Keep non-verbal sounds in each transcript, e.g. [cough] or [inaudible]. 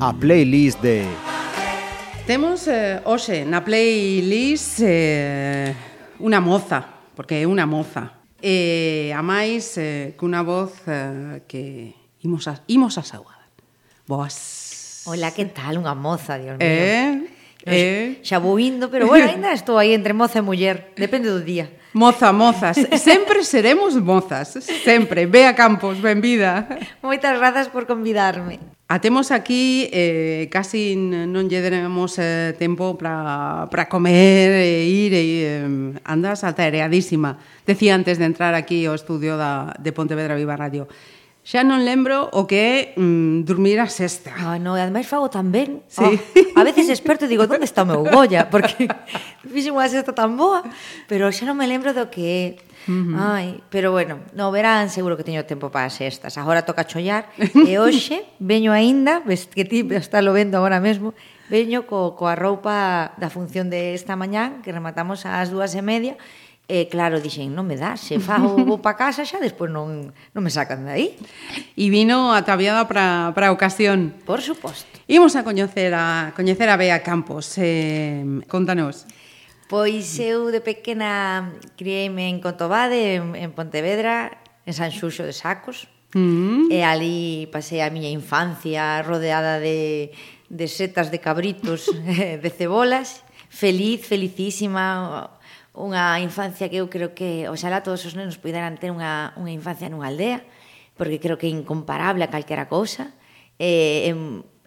A playlist de Temos eh, hoxe na playlist eh, unha moza, porque é unha moza. E eh, a máis eh, cunha voz eh, que imos a, imos a saudar. Boas. Hola, que tal? Unha moza, Dios eh? mío. Eh, Eh? Xa vou indo, pero bueno, [laughs] ainda estou aí entre moza e muller, depende do día. Moza, mozas, sempre seremos mozas, sempre. Bea Campos, benvida. Moitas grazas por convidarme. A temos aquí, eh, casi non lle deremos eh, tempo para comer e ir, e eh, andas atareadísima. Decía antes de entrar aquí ao estudio da, de Pontevedra Viva Radio Xa non lembro o que é mm, dormir a sexta. Ah, no, e ademais fago tamén. Sí. Oh, a veces experto digo, onde está o meu goya? Porque [laughs] fixen unha sexta tan boa, pero xa non me lembro do que é. Uh -huh. Ai, pero bueno, no verán seguro que teño tempo para as sextas. Agora toca chollar e [laughs] hoxe veño aínda, ves que ti está lo vendo agora mesmo, veño co, coa roupa da función de esta mañán que rematamos ás dúas e media E claro, dixen, non me dá, se fago [laughs] vou para casa xa despois non, non me sacan de aí. E vino ataviada para, para a ocasión. Por suposto. Imos a coñecer a, coñecer a Bea Campos. Eh, contanos. Pois eu de pequena criei-me en Cotobade, en, en Pontevedra, en San Xuxo de Sacos. Mm -hmm. E ali pasei a miña infancia rodeada de, de setas de cabritos, [laughs] eh, de cebolas, feliz, felicísima, unha infancia que eu creo que oxalá todos os nenos puderan ter unha, unha infancia nunha aldea, porque creo que é incomparable a calquera cousa. É,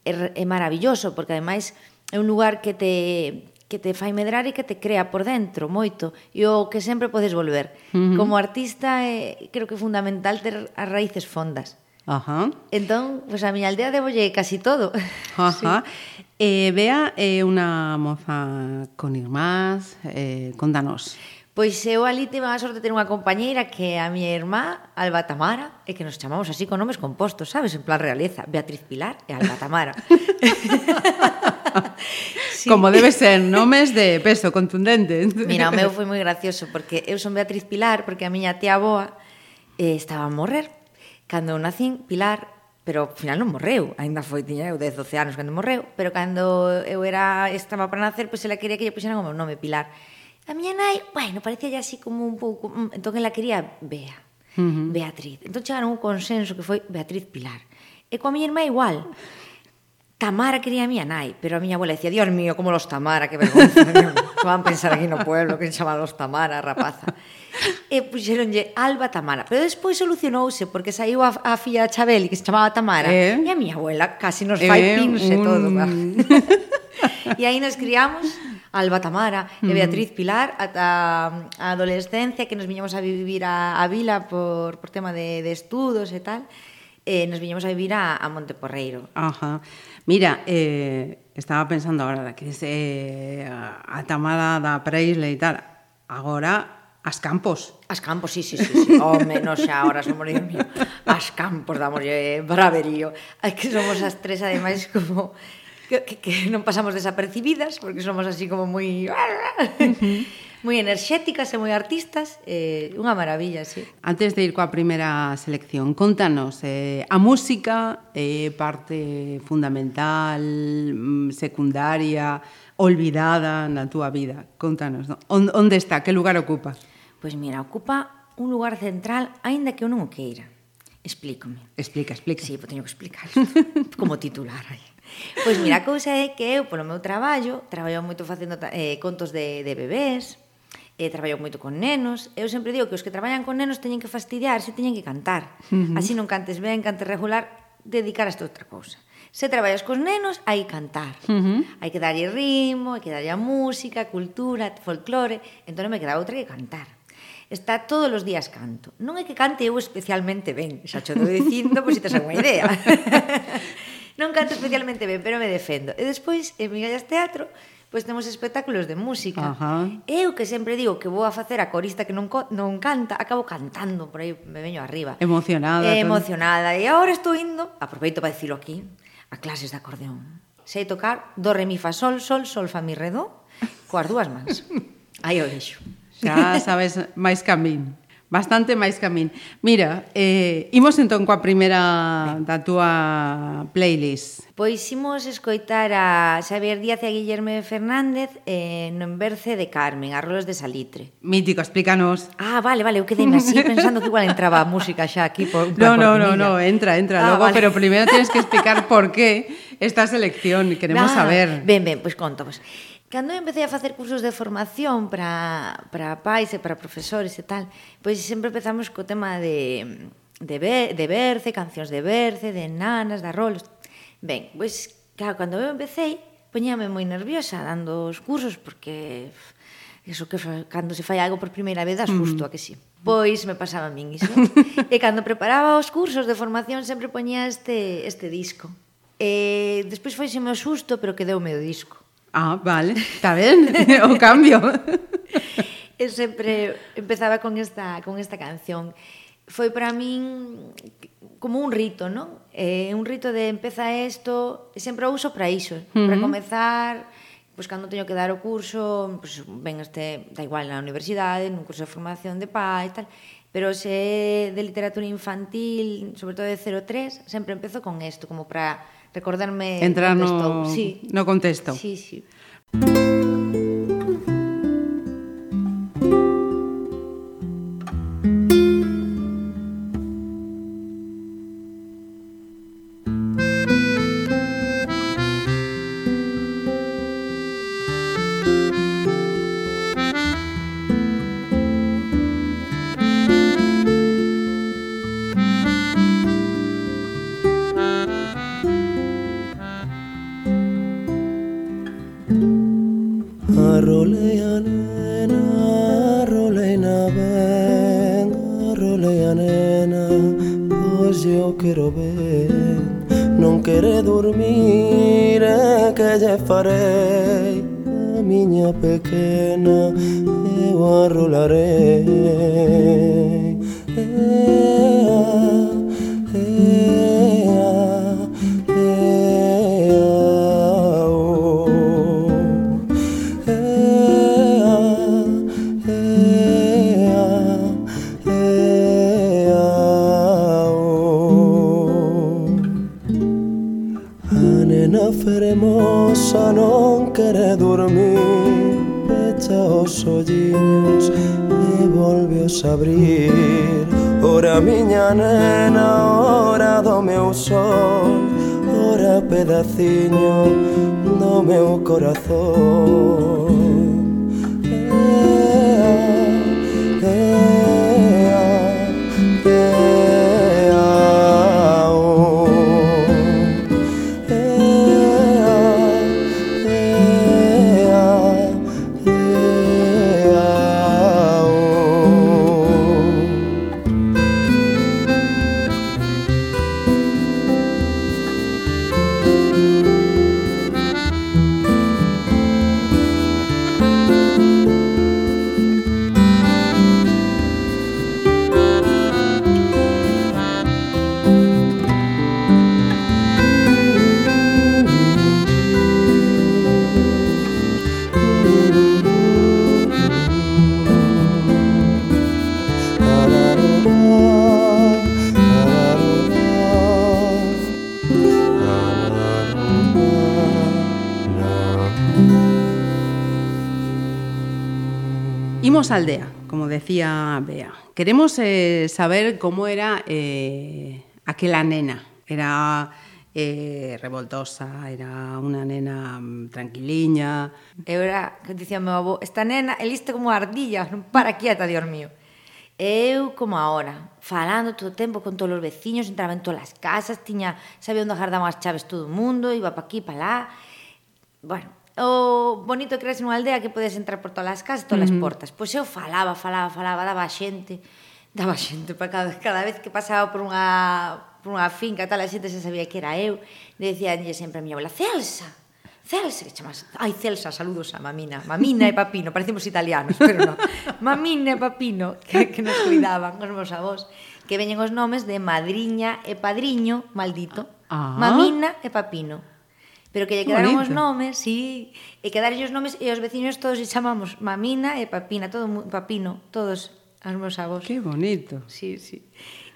é, é maravilloso, porque ademais é un lugar que te, que te fai medrar e que te crea por dentro moito e o que sempre podes volver. Uh -huh. Como artista é, creo que é fundamental ter as raíces fondas. Ajá. Entón, pois pues a miña aldea debolle casi todo. [laughs] Ajá. Sí. Eh, Bea é eh, unha moza con irmás, eh, contanos. Pois eu ali tive a sorte de ter unha compañeira que é a miña irmá, Alba Tamara, e que nos chamamos así con nomes compostos, sabes? En plan realeza, Beatriz Pilar e Alba Tamara. [laughs] sí. Como debe ser, nomes de peso contundente. Mira, o meu foi moi gracioso, porque eu son Beatriz Pilar, porque a miña tía boa eh, estaba a morrer. Cando eu nacín, Pilar pero ao final non morreu, aínda foi, tiña eu 10, 12 anos cando morreu, pero cando eu era estaba para nacer, pois pues, ela quería que lle puxeran o meu nome Pilar. A miña nai, bueno, parecía así como un pouco, mm, entón ela quería Bea, uh -huh. Beatriz. Entón chegaron un consenso que foi Beatriz Pilar. E coa miña irmá igual. Tamara quería a miña nai, pero a miña abuela decía, Dios mío, como los Tamara, que vergonza, [laughs] van pensar aquí no pueblo que chaman los Tamara, rapaza. [laughs] Eh, e puxeronlle Alba Tamara, pero despois solucionouse porque saiu a, a filla Chabeli que se chamaba Tamara eh? e a miña abuela casi nos eh, fai eh, pins un... e todo. [laughs] e aí nos criamos Alba Tamara e Beatriz Pilar ata a adolescencia que nos viñamos a vivir a, a vila por, por tema de, de estudos e tal. E eh, nos viñemos a vivir a, a Monteporreiro. Ajá. Mira, eh, estaba pensando agora que es eh, a Tamara da Preisle e tal. Agora as campos. As campos, sí, sí, sí, sí. [laughs] Home, no xa, ahora somos as campos, damos eh, braverío. É que somos as tres, ademais, como que, que, que non pasamos desapercibidas, porque somos así como moi moi enerxéticas e moi artistas, eh, unha maravilla, sí. Antes de ir coa primeira selección, contanos, eh, a música é eh, parte fundamental, mm, secundaria, olvidada na túa vida. Contanos, no? On, onde está, que lugar ocupa? Pois mira, ocupa un lugar central, aínda que eu non o queira. Explícome. Explica, explica. Sí, pois teño que explicar. [laughs] como titular aí. Pois mira, a cousa é que eu, polo meu traballo, traballo moito facendo eh, contos de, de bebés, e traballou moito con nenos. Eu sempre digo que os que traballan con nenos teñen que fastidiarse, teñen que cantar. Uh -huh. Así non cantes ben, cantes regular, dedicar a outra cousa. Se traballas cos nenos, hai cantar. Uh -huh. Hai que darlle ritmo, hai que darlle a música, cultura, folclore. Entón non me queda outra que cantar está todos os días canto. Non é que cante eu especialmente ben, xa cho estou dicindo, pois si tes unha idea. [laughs] non canto especialmente ben, pero me defendo. E despois, en Migallas Teatro, pois temos espectáculos de música. Ajá. Eu que sempre digo que vou a facer a corista que non, non canta, acabo cantando por aí, me veño arriba. Emocionada. Eh, emocionada. E agora estou indo, aproveito para dicilo aquí, a clases de acordeón. Sei tocar do, re, mi, fa, sol, sol, sol, fa, mi, re, do, coas dúas mans. [laughs] Aí o deixo. Xa sabes máis camín. Bastante máis que a min. Mira, eh, imos entón coa primeira da túa playlist. Pois imos escoitar a Xavier Díaz e a Guillerme Fernández eh, no enverce de Carmen, a Rolos de Salitre. Mítico, explícanos. Ah, vale, vale, eu quedei así [laughs] pensando que igual entraba a música xa aquí por No, no, no, no, entra, entra ah, logo, vale. pero primeiro tienes que explicar por [laughs] qué esta selección, queremos ah, saber. Ben, ben, pois pues conto, pois. Pues. Cando eu empecé a facer cursos de formación para, para pais e para profesores e tal, pois sempre empezamos co tema de, de, be, de Berce, cancións de Berce, de nanas, de rolos. Ben, pois, claro, cando eu empecé, poñame moi nerviosa dando os cursos, porque eso que cando se fai algo por primeira vez das gusto mm. a que sí. Pois me pasaba a min iso. e cando preparaba os cursos de formación sempre poñía este, este disco. E despois foi o susto, pero quedou o meu disco. Ah, vale, [laughs] está ben, [laughs] o cambio. e sempre empezaba con esta, con esta canción. Foi para min como un rito, non? Eh, un rito de empeza isto, sempre o uso para iso, uh -huh. para comezar, pois cando teño que dar o curso, pois ven este, da igual na universidade, nun curso de formación de pa e tal, pero se de literatura infantil, sobre todo de 03, sempre empezo con isto, como para recordarme Entrar no, sí. no contexto. Sí, sí. Somos aldea, como decía Bea. Queremos eh, saber cómo era eh, aquella nena. Era eh, revoltosa, era una nena mm, tranquiliña. Eu era, que dicía meu avó, esta nena é lista como ardilla, non para quieta, dios mío. Eu como ahora, falando todo o tempo con todos os veciños, entraba en todas as casas, tiña, sabía onde agardaban as chaves todo o mundo, iba pa aquí, pa lá. Bueno, o bonito que eres nunha aldea que podes entrar por todas as casas, todas as portas. Pois eu falaba, falaba, falaba, daba xente, daba xente para cada, cada vez que pasaba por unha, por unha finca, tal, a xente se sabía que era eu. E decíanlle sempre a miña abuela, Celsa, Celsa, que chamas? Ai, Celsa, saludos a mamina. Mamina e papino, parecemos italianos, pero non. [laughs] Mamina e papino, que, que nos cuidaban os meus avós, que veñen os nomes de madriña e padriño, maldito. Ah. Mamina e papino pero que lle quedaron os nomes, si, sí, e quedaron os nomes e os veciños todos se chamamos Mamina e Papina, todo Papino, todos os meus avós. Que bonito. Sí, sí.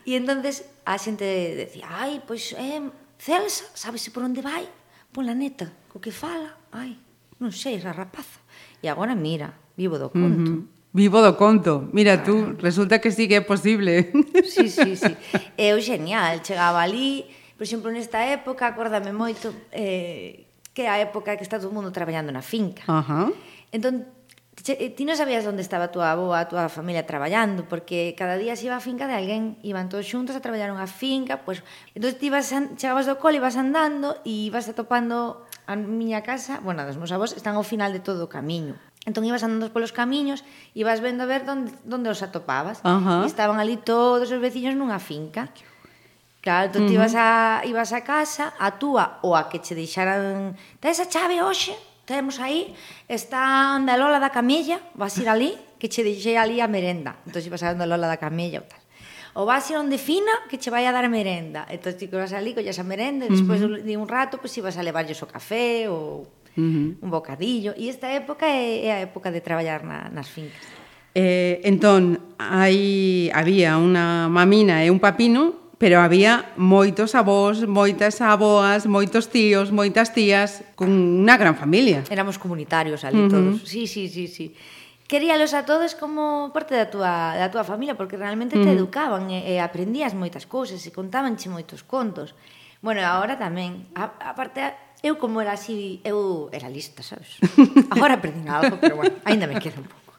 E entonces a xente decía, "Ai, pois eh Celsa, sabes por onde vai? Pola neta, co que fala, ai, non sei, esa rapaza." E agora mira, vivo do conto. Uh -huh. Vivo do conto. Mira claro. tú, resulta que sí que é posible. Sí, sí, sí. É genial, chegaba ali, Por exemplo, nesta época, acórdame moito eh, que é a época que está todo mundo traballando na finca. Uh -huh. Entón, eh, ti non sabías onde estaba a tua aboa, a tua familia traballando, porque cada día se iba a finca de alguén, iban todos xuntos a traballar unha finca, pois, entón ti ibas, an... chegabas do cole, ibas andando e ibas atopando a miña casa, bueno, dos meus avós están ao final de todo o camiño. Entón ibas andando polos camiños, ibas vendo a ver onde, onde os atopabas. Uh -huh. E estaban ali todos os veciños nunha finca. Que Claro, entón, uh -huh. ibas, a, ibas a casa, a túa ou a que che deixaran... Tes a chave hoxe? Temos aí, está onda Lola da Camella, vas ir ali, [laughs] que che deixei ali a merenda. Entón, ibas a onda Lola da Camella ou tal. O vas ir onde fina, que che vai a dar merenda. Entón, ti vas ali, collas a merenda, e despois uh -huh. de un rato, pois pues, ibas a levarlles o café ou uh -huh. un bocadillo. E esta época é, é a época de traballar na, nas fincas. Eh, entón, hai, había unha mamina e un papino pero había moitos avós, moitas avoas, moitos tíos, moitas tías, con unha gran familia. Éramos comunitarios ali uh -huh. todos. Sí, sí, sí, sí. Queríalos a todos como parte da túa, da túa familia, porque realmente te educaban e, e aprendías moitas cousas e contabanche moitos contos. Bueno, agora tamén, a, a parte, eu como era así, eu era lista, sabes? [laughs] Agora aprendín algo, pero bueno, ainda me queda un pouco.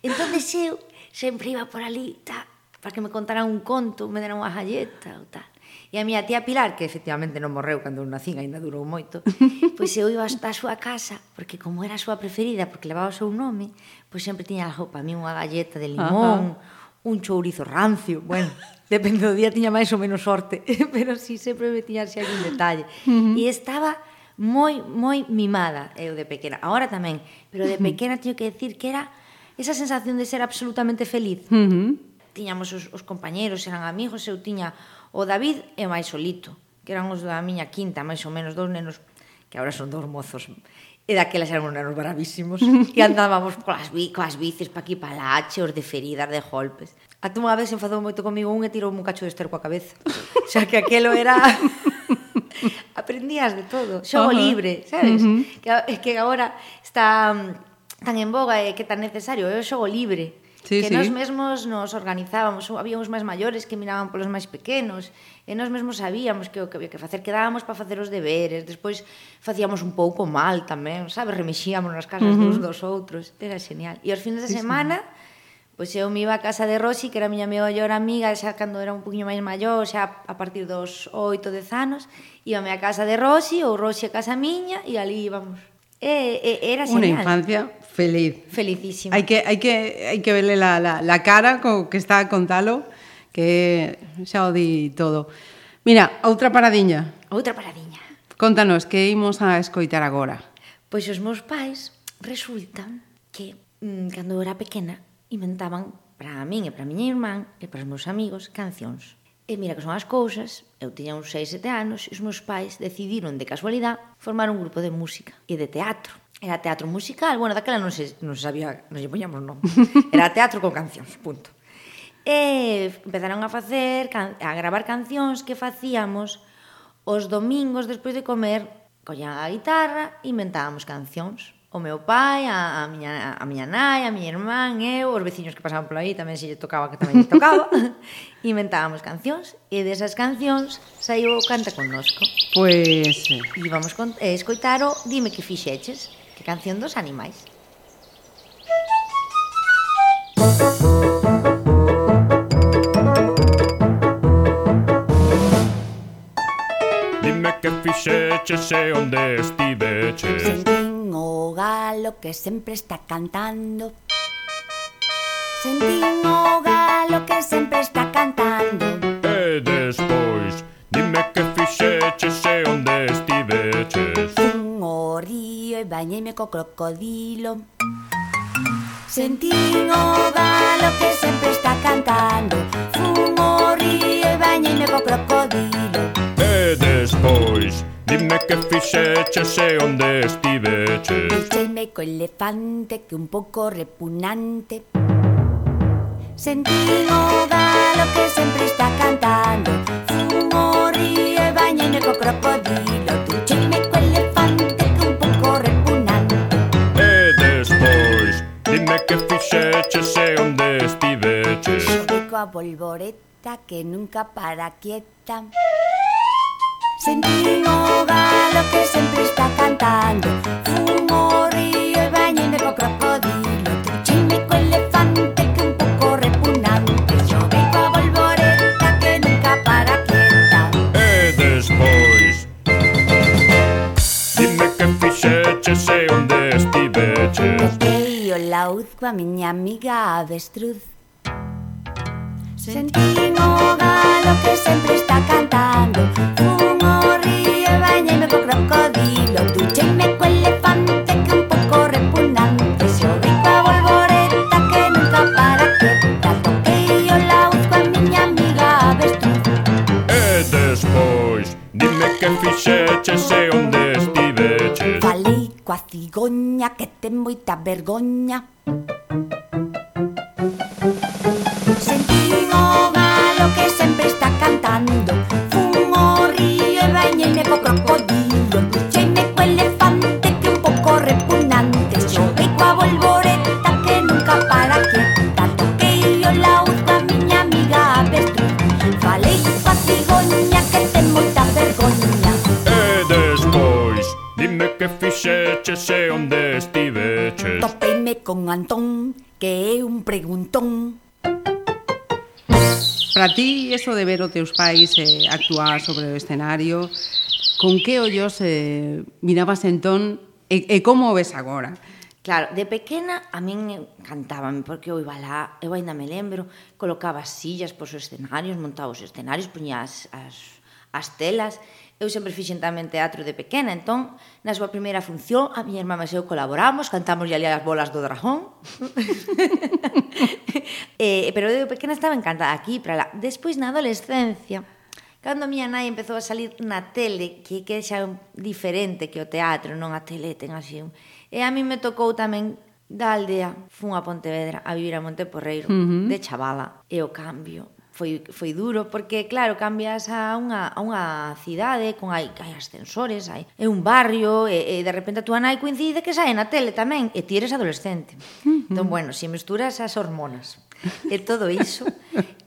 Entón, eu sempre iba por ali, ta, para que me contaran un conto, me deran unha galleta ou tal. E a miña tía Pilar, que efectivamente non morreu cando eu nacín, ainda durou moito, [laughs] pois eu iba hasta a súa casa, porque como era a súa preferida, porque levaba o seu nome, pois sempre tiña algo para mí unha galleta de limón, Ajá. un chourizo rancio, bueno, [laughs] depende do día tiña máis ou menos sorte, [laughs] pero si sí, sempre me tiña así algún detalle. Uh -huh. E estaba moi, moi mimada eu de pequena. Ahora tamén, pero de pequena teño que decir que era esa sensación de ser absolutamente feliz. Uh -huh tiñamos os, os compañeros, eran amigos, eu tiña o David e máis solito, que eran os da miña quinta, máis ou menos, dous nenos, que agora son dous mozos, e daquelas eran uns nenos bravísimos, e andábamos coas, coas bicis pa aquí pa lá, cheos de feridas, de golpes. Até unha vez enfadou moito comigo un e tirou un cacho de ester coa cabeza. [laughs] Xa que aquelo era... [laughs] Aprendías de todo, xogo uh -huh. libre, sabes? Uh -huh. que, que agora está mm, tan en boga e que tan necesario é o xogo libre Sí, que sí. nós mesmos nos organizábamos, había uns máis maiores que miraban polos máis pequenos, e nós mesmos sabíamos que o que había que facer, quedábamos para facer os deberes, despois facíamos un pouco mal tamén, sabes, remexíamos nas casas uh -huh. dos dos outros, era genial. E aos fines de semana, sí. pois eu me iba a casa de Rosi, que era a miña mellor amiga, xa cando era un poquinho máis maior, xa a partir dos 8, 10 anos, íbame a casa de Rosi, ou Rosi a casa miña, e ali íbamos. E, e era genial. Unha infancia feliz. Felicísima. Hai que hai que hai que verle la, la, la cara co que está a contalo que xa o di todo. Mira, outra paradiña. Outra paradiña. Contanos que imos a escoitar agora. Pois os meus pais resulta que mm, cando era pequena inventaban para min e para a miña irmán e para os meus amigos cancións. E mira que son as cousas, eu tiña uns 6, 7 anos e os meus pais decidiron de casualidade formar un grupo de música e de teatro. Era teatro musical, bueno, daquela non se, non se sabía, non lle poñamos non, [laughs] Era teatro con cancións, punto. E empezaron a facer, a gravar cancións que facíamos os domingos despois de comer, collían a guitarra e inventábamos cancións. O meu pai, a, a, miña, a miña nai, a miña irmán, eu, os veciños que pasaban por aí tamén se lle tocaba que tamén lle tocaba. [laughs] inventábamos cancións e desas cancións saiu o Canta Connosco. Pois... Pues... Íbamos con, eh, o Dime que fixeches Que canción dos animais. Dime que fixeches e onde estiveches Sentín o galo que sempre está cantando. Sentín o galo que sempre está cantando. Eh, e despois, dime que fixeches e onde bañeime co crocodilo. Sentín o galo que sempre está cantando. Fumo, río e bañeime co crocodilo. E despois? Dime que fixeches e onde estiveches? Fixeime co elefante que un pouco repugnante. Sentín o galo que sempre está cantando. Fumo, río e bañeime co crocodilo. che, che, che, onde estive, che Xoguei coa bolboreta que nunca para quieta. Sentín o galo que sempre está cantando. Fumo río e bañeime co crocodilo Truchime co elefante que un pouco repugnante. Xoguei coa bolboreta que nunca para quieta. E despois Dime que fixeches e onde estiveches o laúd coa miña amiga avestruz. Sentín o galo que sempre está cantando. Fun o río e bañeime co crocodilo. Ducheime co elefante que un pouco repugnante. Se o vi coa volvoreta que nunca para quieta. Toquei o laúd coa miña amiga avestruz. E despois, dime que fixeche se onde coa cigoña que ten moita vergoña. Dime que fixeche e onde estiveches Topeime con Antón, que é un preguntón Para ti, eso de ver os teus pais eh, actuar sobre o escenario Con que ollos eh, mirabas entón e, e como o ves agora? Claro, de pequena a min cantábame, porque eu iba lá, eu ainda me lembro, colocaba sillas pos escenarios, montaba os escenarios, poñía as, as, as telas Eu sempre fixen tamén teatro de pequena, entón, na súa primeira función, a miña irmã e eu colaboramos, cantamos ali as bolas do dragón. [laughs] eh, pero eu de pequena estaba encantada aquí, para lá. Despois, na adolescencia, cando a miña nai empezou a salir na tele, que que xa diferente que o teatro, non a tele ten así un... E a mí me tocou tamén da aldea, fun a Pontevedra a vivir a Monteporreiro, uh -huh. de chavala, e o cambio foi, foi duro porque claro, cambias a unha, a unha cidade con hai, hai ascensores, hai, é un barrio e, e de repente a túa nai coincide que sae na tele tamén e ti eres adolescente. Uh -huh. Entón, bueno, se si mesturas as hormonas e todo iso.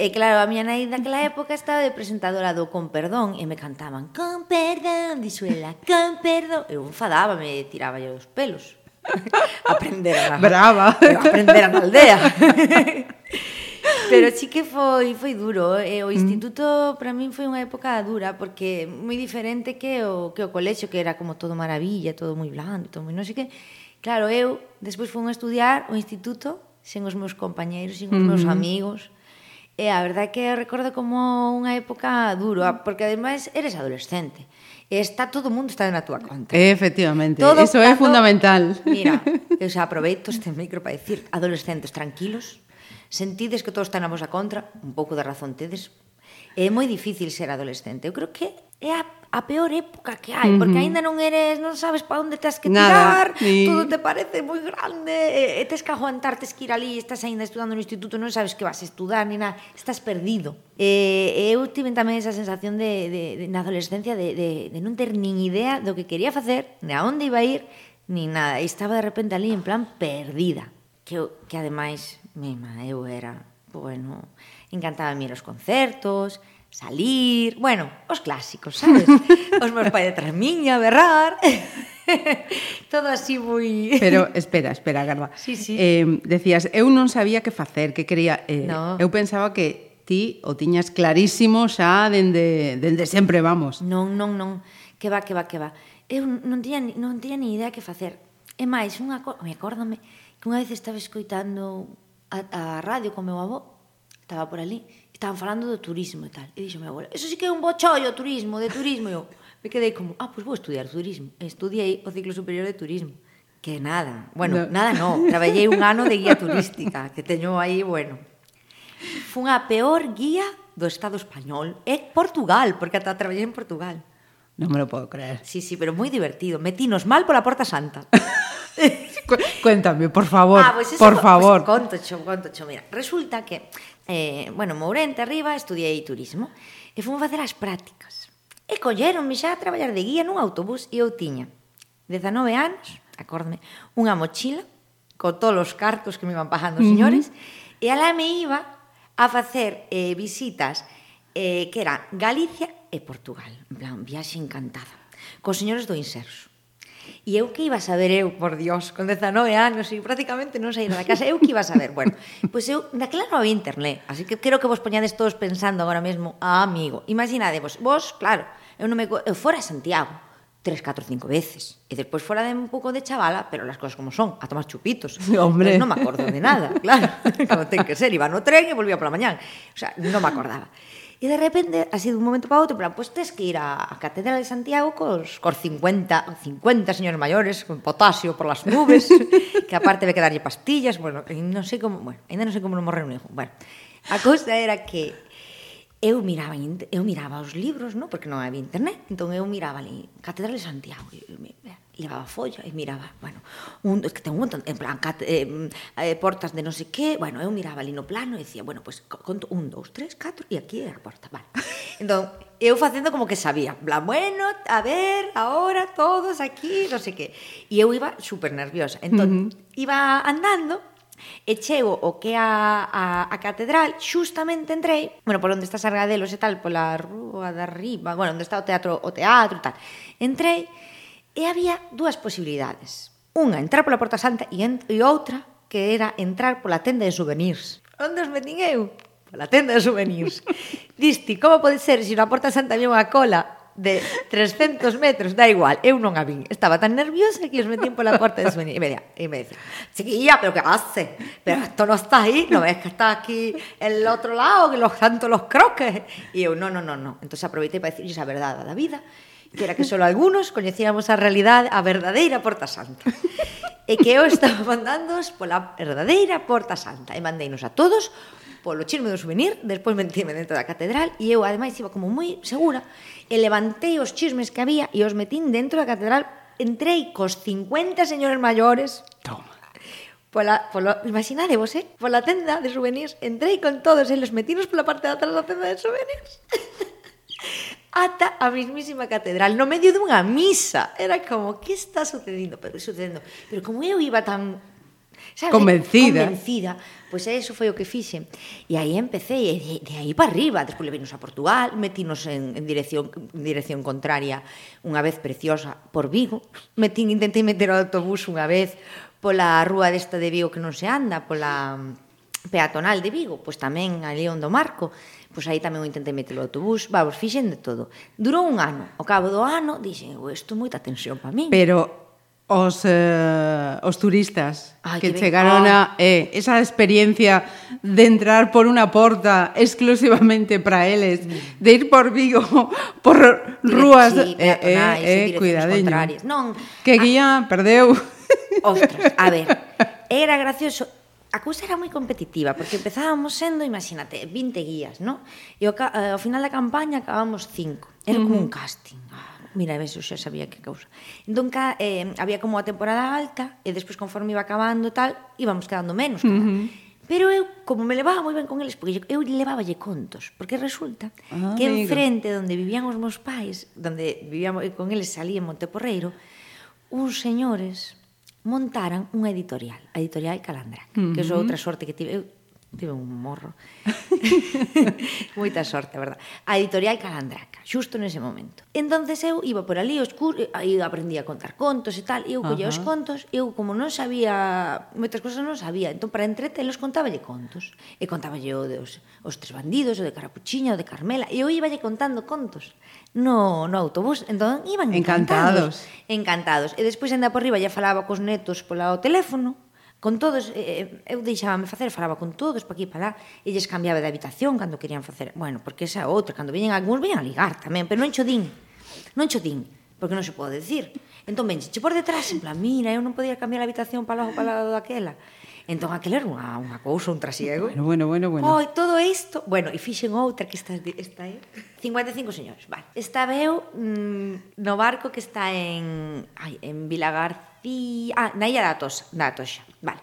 e claro, a miña nai daquela época estaba de presentadora do Con Perdón e me cantaban Con Perdón, disuela, Con Perdón. Eu enfadaba, me tiraba yo os pelos. [laughs] aprender a... Brava. aprender a aldea. [laughs] Pero sí que foi foi duro, e o mm. instituto para min foi unha época dura porque moi diferente que o que o colexio que era como todo maravilla, todo moi blando, todo moi non sei que. Claro, eu despois fui a estudiar o instituto sen os meus compañeiros, sen os meus amigos. E a verdade é que recordo como unha época dura, ah, porque ademais eres adolescente E está todo o mundo está na túa conta. Efectivamente, todo eso é fundamental. Mira, [laughs] eu xa aproveito este micro para decir, adolescentes tranquilos, sentides que todos están a vosa contra, un pouco de razón tedes, é moi difícil ser adolescente. Eu creo que é a, a peor época que hai, porque aínda non eres, non sabes para onde tens que tirar, Nada, todo te parece moi grande, e, e tes que aguantar, tes que ir ali, estás aínda estudando no instituto, non sabes que vas a estudar, ni nada, estás perdido. E, eu tive tamén esa sensación de, de, de na adolescencia de, de, de non ter nin idea do que quería facer, ni a onde iba a ir, ni nada. E estaba de repente ali en plan perdida. Que, que ademais Mima, eu era, bueno, encantaba mir os concertos, salir, bueno, os clásicos, sabes? [laughs] Os meus pais detrás miña, berrar... [laughs] Todo así moi... [laughs] Pero espera, espera, Garba. Sí, sí. Eh, decías, eu non sabía que facer, que quería... Eh, no. Eu pensaba que ti o tiñas clarísimo xa dende, dende sempre, vamos. Non, non, non. Que va, que va, que va. Eu non tiña, non tiña ni idea que facer. E máis, unha, me acórdame que unha vez estaba escoitando a, a radio con meu avó, estaba por ali, estaban falando do turismo e tal. E dixo meu avó, eso sí que é un bochollo, turismo, de turismo. E eu me quedei como, ah, pois pues vou estudiar turismo. E estudiei o ciclo superior de turismo. Que nada, bueno, no. nada no, traballei un ano de guía turística, que teño aí, bueno. Fun a peor guía do Estado español e Portugal, porque ata traballei en Portugal. Non me lo podo creer. Sí, sí, pero moi divertido. Metinos mal pola Porta Santa. [laughs] Cuéntame, por favor, ah, pues eso, por favor. Pues, conto, cho, conto, cho. Mira, resulta que, eh, bueno, Mourente arriba estudiei turismo e fomos facer as prácticas. E colleronme xa a traballar de guía nun autobús e eu tiña 19 anos, acórdame, unha mochila co todos os cartos que me iban pagando os señores, uh -huh. e alá me iba a facer eh, visitas eh, que era Galicia e Portugal. En plan, viaxe encantada. Cos señores do Inserso. E eu que iba a saber eu, por Dios, con 19 anos e prácticamente non saíra da casa, eu que iba a saber? Bueno, pois pues eu daquela non había internet, así que quero que vos poñades todos pensando agora mesmo, ah, amigo, imaginadevos, vos, claro, eu non me eu fora a Santiago, tres, catro, cinco veces. E despois fora de un pouco de chavala, pero las cosas como son, a tomar chupitos. [laughs] Hombre. Pues non me acordo de nada, claro. [laughs] Como ten que ser, iba no tren e volvía pola mañán. O sea, non me acordaba. E de repente, así de un momento para outro, plan, pues, tes que ir á Catedral de Santiago cos, cos 50, 50 señores maiores, con potasio por las nubes, [laughs] que aparte ve que darlle pastillas, bueno, non sei como, bueno, ainda non sei como non morrer un hijo. Bueno, a cousa era que eu miraba eu miraba os libros, no? porque non había internet, entón eu miraba ali Catedral de Santiago, e me, levaba folla e miraba, bueno, un, que ten un montón, en plan, cat, eh, mm, eh, portas de non sei que, bueno, eu miraba ali no plano e dicía, bueno, pues, conto un, dous, tres, catro, e aquí é a porta, vale. [laughs] Entón, eu facendo como que sabía, plan, bueno, a ver, ahora todos aquí, non sei que. E eu iba super nerviosa, entón, uh -huh. iba andando, e chego o que a, a, a catedral, xustamente entrei, bueno, por onde está Sargadelos e tal, pola rúa de arriba, bueno, onde está o teatro, o teatro e tal, entrei, e había dúas posibilidades. Unha, entrar pola Porta Santa e, en, e outra, que era entrar pola tenda de souvenirs. Onde os metín eu? Pola tenda de souvenirs. [laughs] Disti, como pode ser se na Porta Santa había unha cola de 300 metros, da igual, eu non a vin. Estaba tan nerviosa que os metín pola porta de souvenir. E me, e me decía, chiquilla, pero que hace? Pero esto no está aí, no ves que está aquí el otro lado, que los tanto los croques. E eu, no, no, no, no. Entón aproveitei para decirles a verdade da vida, que era que solo algunos coñecíamos a realidade, a verdadeira Porta Santa. E que eu estaba mandándoos pola verdadeira Porta Santa. E mandeinos a todos polo chisme do souvenir, despois mentíme dentro da catedral e eu ademais iba como moi segura e levantei os chismes que había e os metín dentro da catedral entrei cos 50 señores maiores Toma pola, pola, imaginadevos, eh? pola tenda de souvenirs, entrei con todos eles metinos pola parte de atrás da tenda de souvenirs [laughs] ata a mismísima catedral, no medio dunha misa. Era como, que está sucedendo? Pero sucedendo. Pero como eu iba tan sabes, convencida. convencida, pois pues eso foi o que fixen. E aí empecé, e de, de aí para arriba, despois levinos a Portugal, metinos en, en dirección en dirección contraria unha vez preciosa por Vigo, metín, intentei meter o autobús unha vez pola rúa desta de Vigo que non se anda, pola mm, peatonal de Vigo, pois tamén ali onde o Marco, Pois aí tamén o intentei meter o autobús, vamos, fixen de todo. Durou un ano. ao cabo do ano, dixen, isto moita tensión para min. Pero os, eh, os turistas Ay, que, que chegaron a eh, esa experiencia de entrar por una porta exclusivamente para eles, mm. de ir por Vigo, [laughs] por rúas sí, eh, eh, eh, cuidadeño. Non, que ah. guía a... perdeu. Ostras, a ver, [laughs] era gracioso a cousa era moi competitiva, porque empezábamos sendo, imagínate, 20 guías, no? E ao, eh, ao final da campaña acabamos 5. Era como un casting. Ah, mira, ves, eu xa sabía que causa. Entón, ca, eh, había como a temporada alta, e despois conforme iba acabando tal, íbamos quedando menos. Cada. Uh -huh. Pero eu, como me levaba moi ben con eles, porque eu leváballe contos, porque resulta ah, que amigo. enfrente onde vivían os meus pais, onde vivíamos con eles salía en Monteporreiro, uns señores montaran unha editorial, a editorial Calandra, uh -huh. que é outra sorte que tive. Eu tive un morro. [laughs] Moita sorte, a verdad. A editorial Calandraca, xusto nese momento. Entonces eu iba por ali, os cur... aí aprendía a contar contos e tal, e eu collía uh -huh. os contos, eu como non sabía, moitas cousas non sabía, entón para entretelos contáballe contos. E contáballe o de os, os tres bandidos, o de Carapuchiña, o de Carmela, e eu iballe contando contos no, no autobús. Entón iban encantados. Encantados. encantados. E despois ainda por riba ya falaba cos netos pola o teléfono, con todos, eh, eh, eu deixábame facer, falaba con todos, pa aquí e pa lá, e lles cambiaba de habitación cando querían facer, bueno, porque esa outra, cando viñen algúns, viñen a ligar tamén, pero non cho din, non cho din, porque non se pode decir. Entón, venxe, che por detrás, en plan, mira, eu non podía cambiar a habitación para lado para lado daquela. Entón, aquela era unha, unha cousa, un trasiego. Bueno, bueno, bueno. bueno. Oh, todo isto... Bueno, e fixen outra que está, está aí. 55 señores, vale. Estaba eu mm, no barco que está en, ai, en Vilagarza Sofía... Ah, na Illa da Toxa, da Toxa, vale.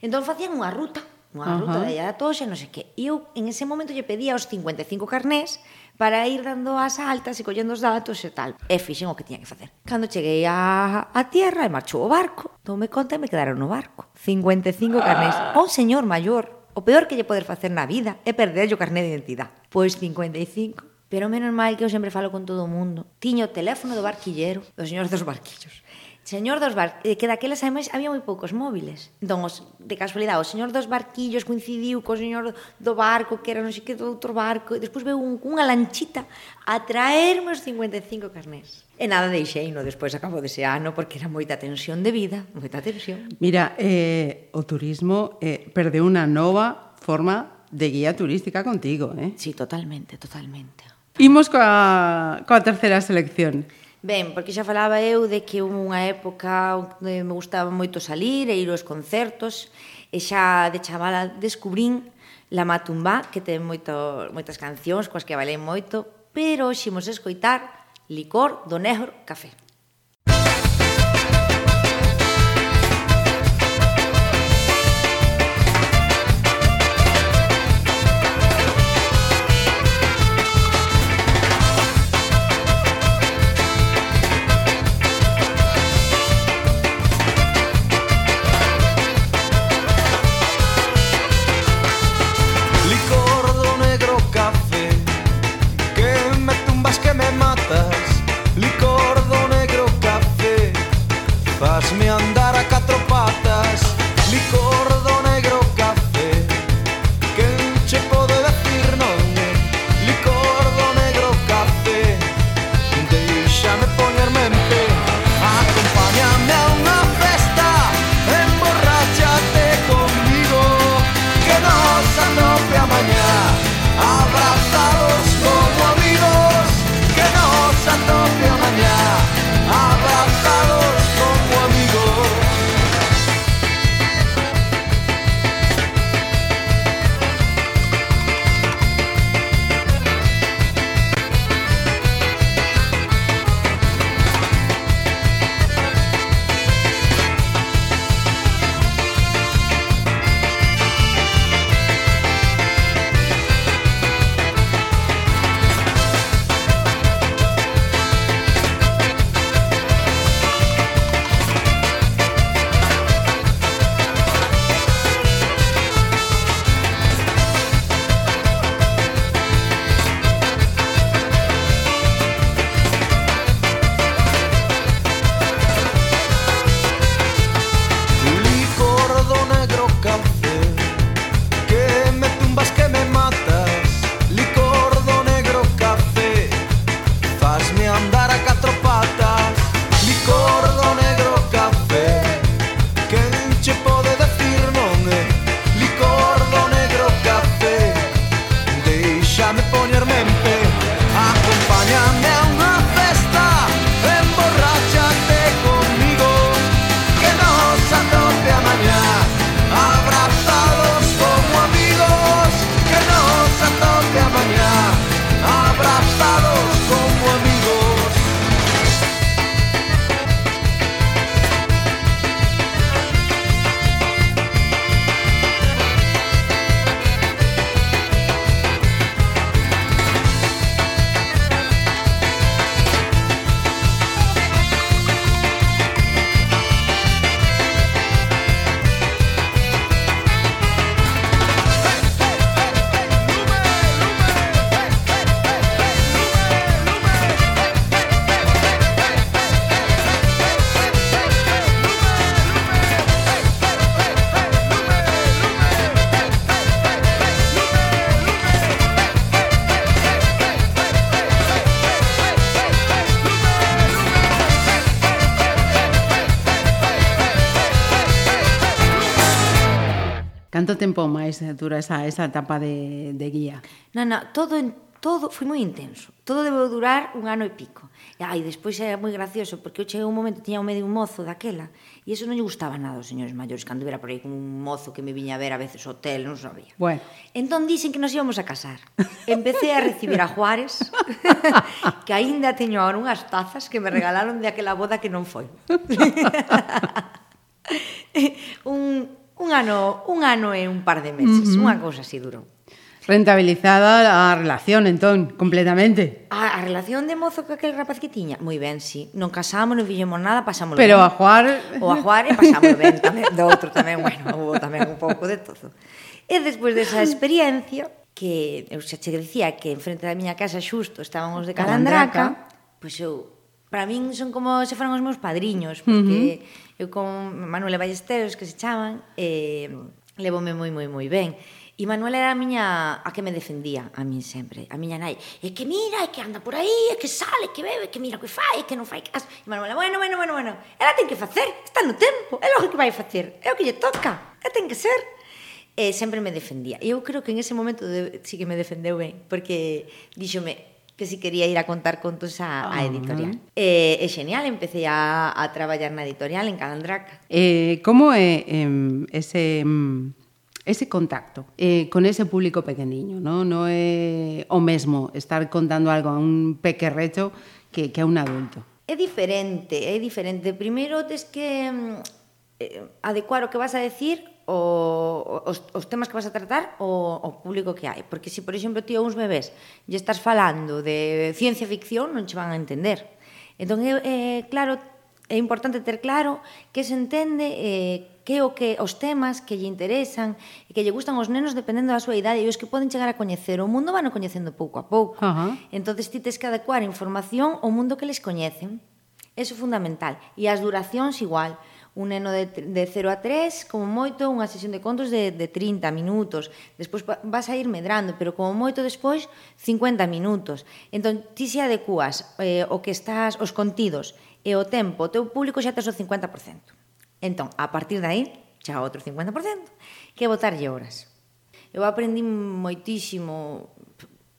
Entón facían unha ruta, unha uh -huh. ruta da Illa da Toxa, non sei que. E eu en ese momento lle pedía os 55 carnés para ir dando as altas e collendo os datos e tal. E fixen o que tiña que facer. Cando cheguei a, a tierra e marchou o barco, entón tomei conta e me quedaron no barco. 55 carnés. Ah. Un señor maior, o peor que lle poder facer na vida é perder o carné de identidade. Pois 55 Pero menos mal que eu sempre falo con todo o mundo. Tiño o teléfono do barquillero, do señor dos barquillos. Señor dos bar... eh, que daquelas ademais había moi poucos móviles. Entón, os, de casualidade, o señor dos Barquillos coincidiu co señor do barco, que era non sei que do outro barco, e despois veu un, unha lanchita a traerme os 55 carnés. E nada deixei, no despois acabo dese ano, porque era moita tensión de vida, moita tensión. Mira, eh, o turismo eh, perde unha nova forma de guía turística contigo, eh? Sí, totalmente, totalmente. Imos coa, coa terceira selección. Ben, porque xa falaba eu de que unha época onde me gustaba moito salir e ir aos concertos, e xa de chavala descubrín La Matumbá, que ten moito, moitas cancións coas que valei moito, pero ximos escoitar Licor do Negro Café. Canto tempo máis dura esa, esa etapa de, de guía? Non, non, todo, todo foi moi intenso. Todo debeu durar un ano e pico. E, ai, despois era moi gracioso, porque eu cheguei un momento, tiña o medio un mozo daquela, e eso non lle gustaba nada aos señores maiores, cando era por aí con un mozo que me viña a ver a veces o hotel, non sabía. Bueno. Entón dicen que nos íbamos a casar. Empecé a recibir a Juárez, [laughs] que aínda teño agora unhas tazas que me regalaron de aquela boda que non foi. [laughs] [laughs] un, un ano, un ano e un par de meses, uh -huh. unha cousa así durou. Rentabilizada a relación, entón, completamente. A, a relación de mozo que aquel rapaz que tiña? Moi ben, sí. Non casamos, non fixemos nada, pasámoslo Pero ben. Pero a juar... O a juar e pasámoslo ben tamén. Do outro tamén, bueno, [laughs] houve tamén un pouco de todo. E despois desa experiencia, que eu xa che dicía que enfrente da miña casa xusto estaban os de Calandraca, pois pues eu, para min son como se foran os meus padriños, porque... Uh -huh Eu con Manuela Ballesteros, que se chaman, eh, levome moi, moi, moi ben. E Manuela era a miña a que me defendía a min sempre, a miña nai. E que mira, e que anda por aí, e que sale, e que bebe, e que mira o que fai, e que non fai caso. E Manuela, bueno, bueno, bueno, bueno, ela ten que facer, está no tempo, é logo que vai facer, é o que lle toca, é ten que ser. E sempre me defendía. E eu creo que en ese momento de, sí que me defendeu ben, porque díxome, que si quería ir a contar contos a, a ah. editorial. Uh -huh. eh, é genial, empecé a, a traballar na editorial en Calandraca. Eh, como é eh, ese ese contacto eh, con ese público pequeniño, ¿no? No é o mesmo estar contando algo a un pequerrecho que, que a un adulto. É diferente, é diferente. Primeiro tes que eh, adecuar o que vas a decir o, os, os temas que vas a tratar o, o público que hai. Porque se, por exemplo, ti uns bebés e estás falando de ciencia ficción, non che van a entender. Entón, eh, claro, é importante ter claro que se entende eh, que o que os temas que lle interesan e que lle gustan aos nenos dependendo da súa idade e os que poden chegar a coñecer o mundo van coñecendo pouco a pouco. Uh -huh. Entonces ti tes que adecuar información ao mundo que les coñecen. Eso é fundamental. E as duracións igual un neno de, de 0 a 3, como moito, unha sesión de contos de, de 30 minutos. Despois vas a ir medrando, pero como moito despois, 50 minutos. Entón, ti se adecuas eh, o que estás, os contidos e o tempo, o teu público xa tes o 50%. Entón, a partir de aí, xa outro 50%, que botarlle horas. Eu aprendi moitísimo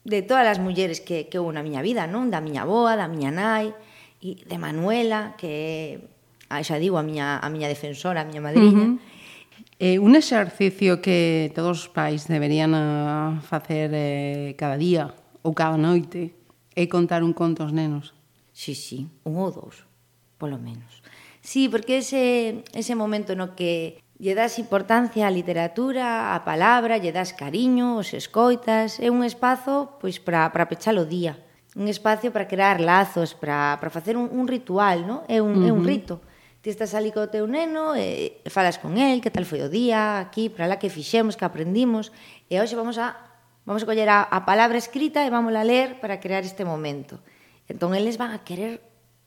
de todas as mulleres que, que houve na miña vida, non? Da miña boa, da miña nai, e de Manuela, que Ah, a, xa digo, a miña, a miña defensora, a miña madriña. Uh -huh. Eh, un exercicio que todos os pais deberían ah, uh, facer eh, cada día ou cada noite é contar un conto aos nenos. Sí, sí, un ou dous, polo menos. Sí, porque ese, ese momento no que lle das importancia á literatura, á palabra, lle das cariño, os escoitas, é un espazo pois para, para pechar o día, un espacio para crear lazos, para, para facer un, un ritual, no? é, un, uh -huh. é un rito ti estás ali co teu neno e falas con el, que tal foi o día, aquí, para lá, que fixemos, que aprendimos, e hoxe vamos a vamos a coller a, a palabra escrita e vamos a ler para crear este momento. Entón, eles van a querer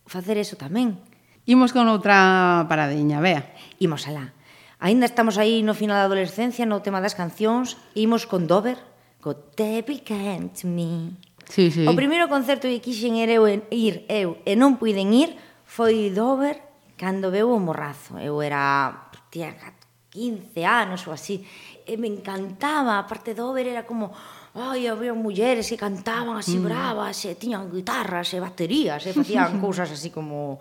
facer eso tamén. Imos con outra paradiña, vea. Imos alá. Aínda estamos aí no final da adolescencia, no tema das cancións, imos con Dover, co Devil Can't Me. Sí, sí. O primeiro concerto que quixen ir eu, ir eu e non puiden ir foi Dover Cando veu o morrazo, eu era, tía, 15 anos ou así, e me encantaba, a parte do over era como, ai, había mulleres que cantaban así mm. bravas, e tiñan guitarras, e baterías, e facían [laughs] cousas así como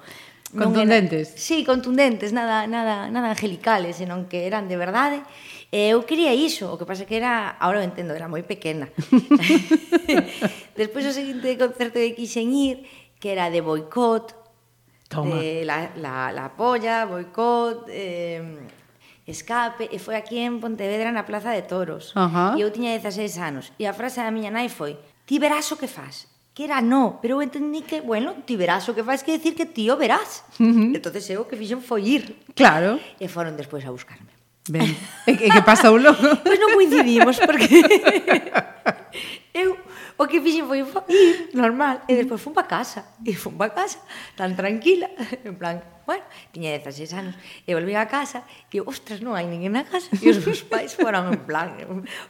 contundentes. Era, sí, contundentes, nada, nada, nada angelicales, senón que eran de verdade. E eu quería iso, o que pasa que era, ahora o entendo, era moi pequena. [laughs] [laughs] Despois o seguinte concerto que quixen ir, que era de boicot, Toma. de la, la, la polla, boicot, eh, escape, eh, e foi aquí en Pontevedra na Plaza de Toros. Uh -huh. E eu tiña 16 anos. E a frase da miña nai foi, ti verás o que faz. Que era no, pero eu entendí que, bueno, ti verás o que faz, que decir que tío verás. Uh -huh. entonces eu o que fixen foi ir. Claro. E foron despois a buscarme. Ben, e que pasou logo? [laughs] pois non coincidimos, porque [laughs] [laughs] eu O que fixen foi ir normal e despois fun para casa. E fun para casa tan tranquila, en plan, bueno, tiña 16 anos. E volví a casa e, ostras, non hai ninguén na casa. E os meus pais foron en plan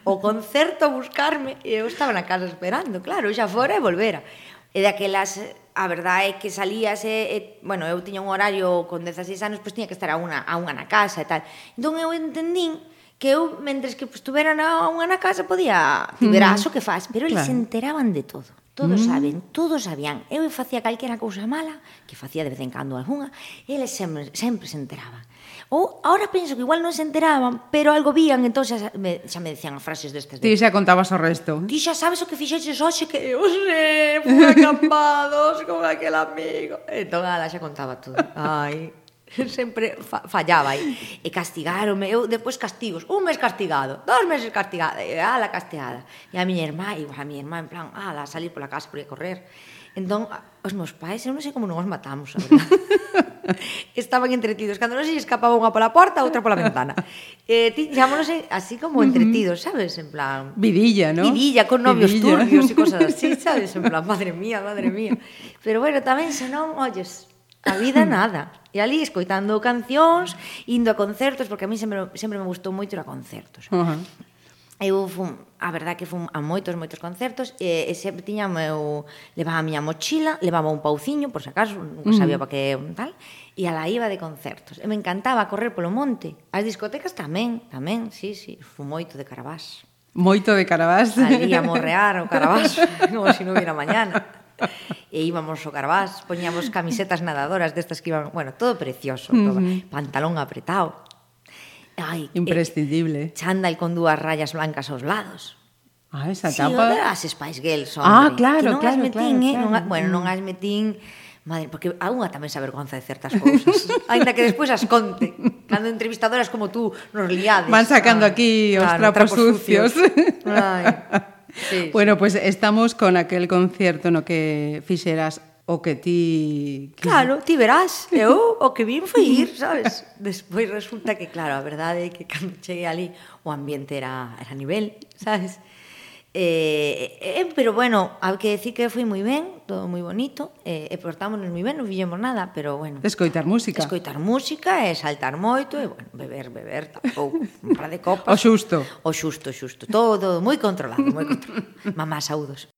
o concerto a buscarme e eu estaba na casa esperando, claro, xa fora e volvera. E daquelas a verdade é que salías e, e bueno, eu tiña un horario con 16 anos, pois tiña que estar a unha, a unha na casa e tal. Entón eu entendín que eu, mentres que estuvera pues, na, unha na casa, podía... Tiverás mm. o que faz, pero eles claro. se enteraban de todo. Todos mm. saben, todos sabían. Eu facía calquera cousa mala, que facía de vez en cando algunha, eles sempre, sempre se enteraban. Ou ahora penso que igual non se enteraban, pero algo vían, entón xa me, xa me decían frases destas. Ti xa contabas o resto. Ti xa sabes o que fixeches hoxe que eu sei, fui acampados [laughs] con aquel amigo. Entón, ala, xa contaba todo. Ai, [laughs] sempre fa fallaba aí. E castigaronme, eu depois castigos, un mes castigado, dos meses castigado, e ala castigada. E a miña irmá, e a miña irmá en plan, ala, salir pola casa por correr. Entón, os meus pais, eu non sei como non os matamos, a verdade. [laughs] Estaban entretidos, cando non se escapaba unha pola porta, outra pola ventana. Eh, ti, así como entretidos, sabes, en plan... Vidilla, ¿no? Vidilla, con novios Vidilla. turbios e cosas así, [laughs] sabes, en plan, madre mía, madre mía. Pero bueno, tamén, senón, olles, A vida hmm. nada. E ali escoitando cancións, indo a concertos, porque a mí sempre, sempre me gustou moito ir a concertos. Uh -huh. Eu fun, a verdad que fun a moitos, moitos concertos e, e sempre tiña meu, levaba a miña mochila, levaba un pauciño, por se acaso, non hmm. sabía para que tal, e a la iba de concertos. E me encantaba correr polo monte. As discotecas tamén, tamén, sí, sí, fun moito de Carabás. Moito de Carabás. Salía a morrear o [laughs] Carabás, como se si non hubiera mañana e íbamos ao Carvás, poñíamos camisetas nadadoras destas que iban, bueno, todo precioso, uh -huh. todo, pantalón apretado. Ai, imprescindible. Eh, chándal con dúas rayas blancas aos lados. Ah, esa sí, tapa. Sí, as Spice Girls, ah, hombre. Ah, claro, que non claro, as metín, claro, eh, claro. Non, a, bueno, non mm. as metín Madre, porque a unha tamén se avergonza de certas cousas, [laughs] aínda que despois as conte. Cando entrevistadoras como tú nos liades. Van sacando ah, aquí os claro, trapos, trapos sucios. sucios. Ai. [laughs] Sí, bueno, pois pues estamos con aquel concierto no que fixeras o que ti... Claro, ti verás. [laughs] Eu o que vin foi ir, sabes? Despois resulta que, claro, a verdade é que cando cheguei ali o ambiente era, era nivel, sabes? Eh, eh, pero bueno, hai que decir que foi moi ben, todo moi bonito, eh, e portámonos moi ben, non fixemos nada, pero bueno. Escoitar música. Escoitar música e saltar moito e bueno, beber, beber tampouco, un par de copas. [laughs] O xusto. O xusto, xusto, todo moi controlado, moi controlado. Mamá, saúdos.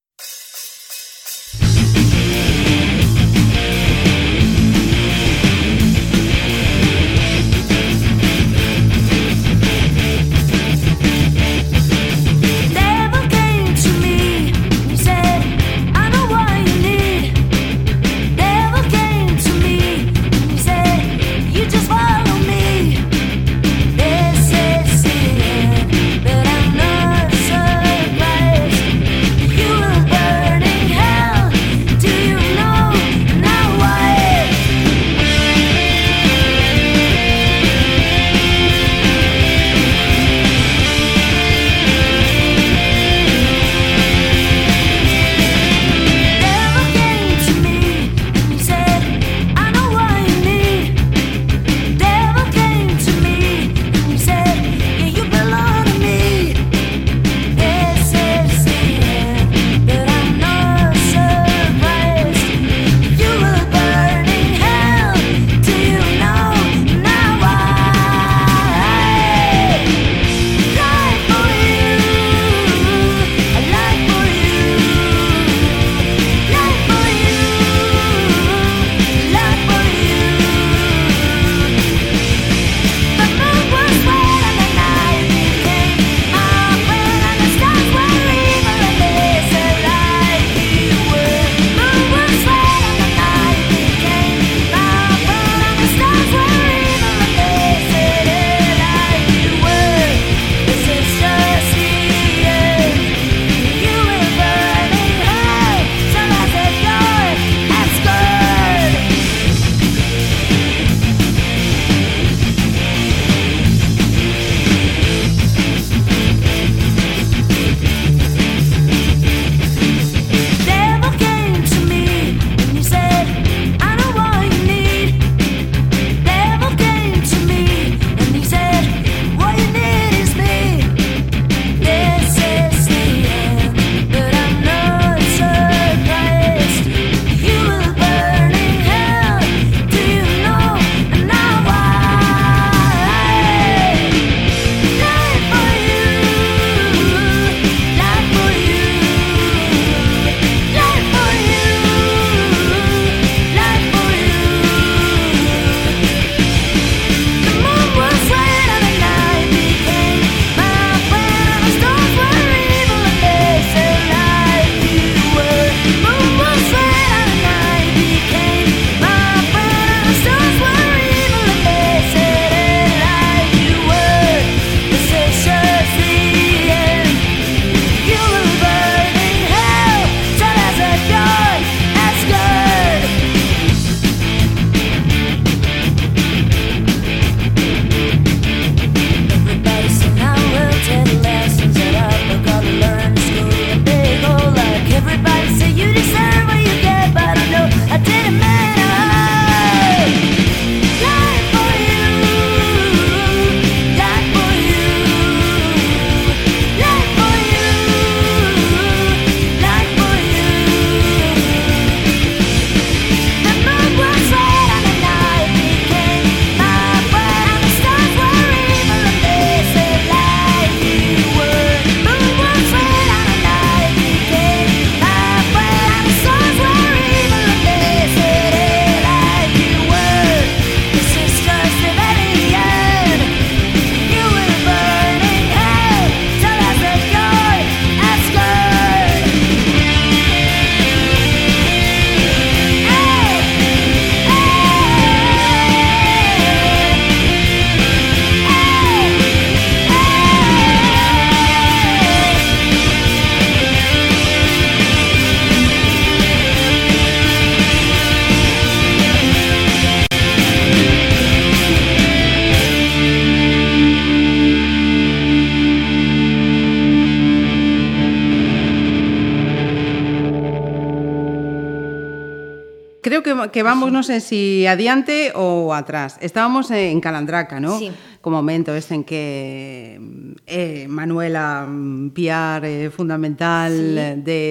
que vamos, non sei se si adiante ou atrás. Estábamos en Calandraca, ¿no? Sí. Como momento este en que eh, Manuela mm, Piar é eh, fundamental sí. de,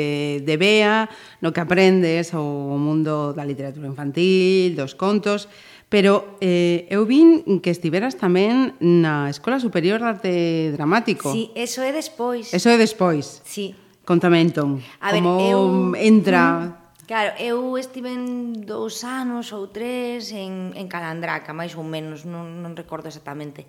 de Bea, no que aprendes o mundo da literatura infantil, dos contos, Pero eh, eu vin que estiveras tamén na Escola Superior de Arte Dramático. Sí, eso é despois. Eso é despois. Sí. Contame entón, a ver, como eu... entra mm, Claro, eu estive en dous anos ou tres en, en Calandraca, máis ou menos, non, non recordo exactamente.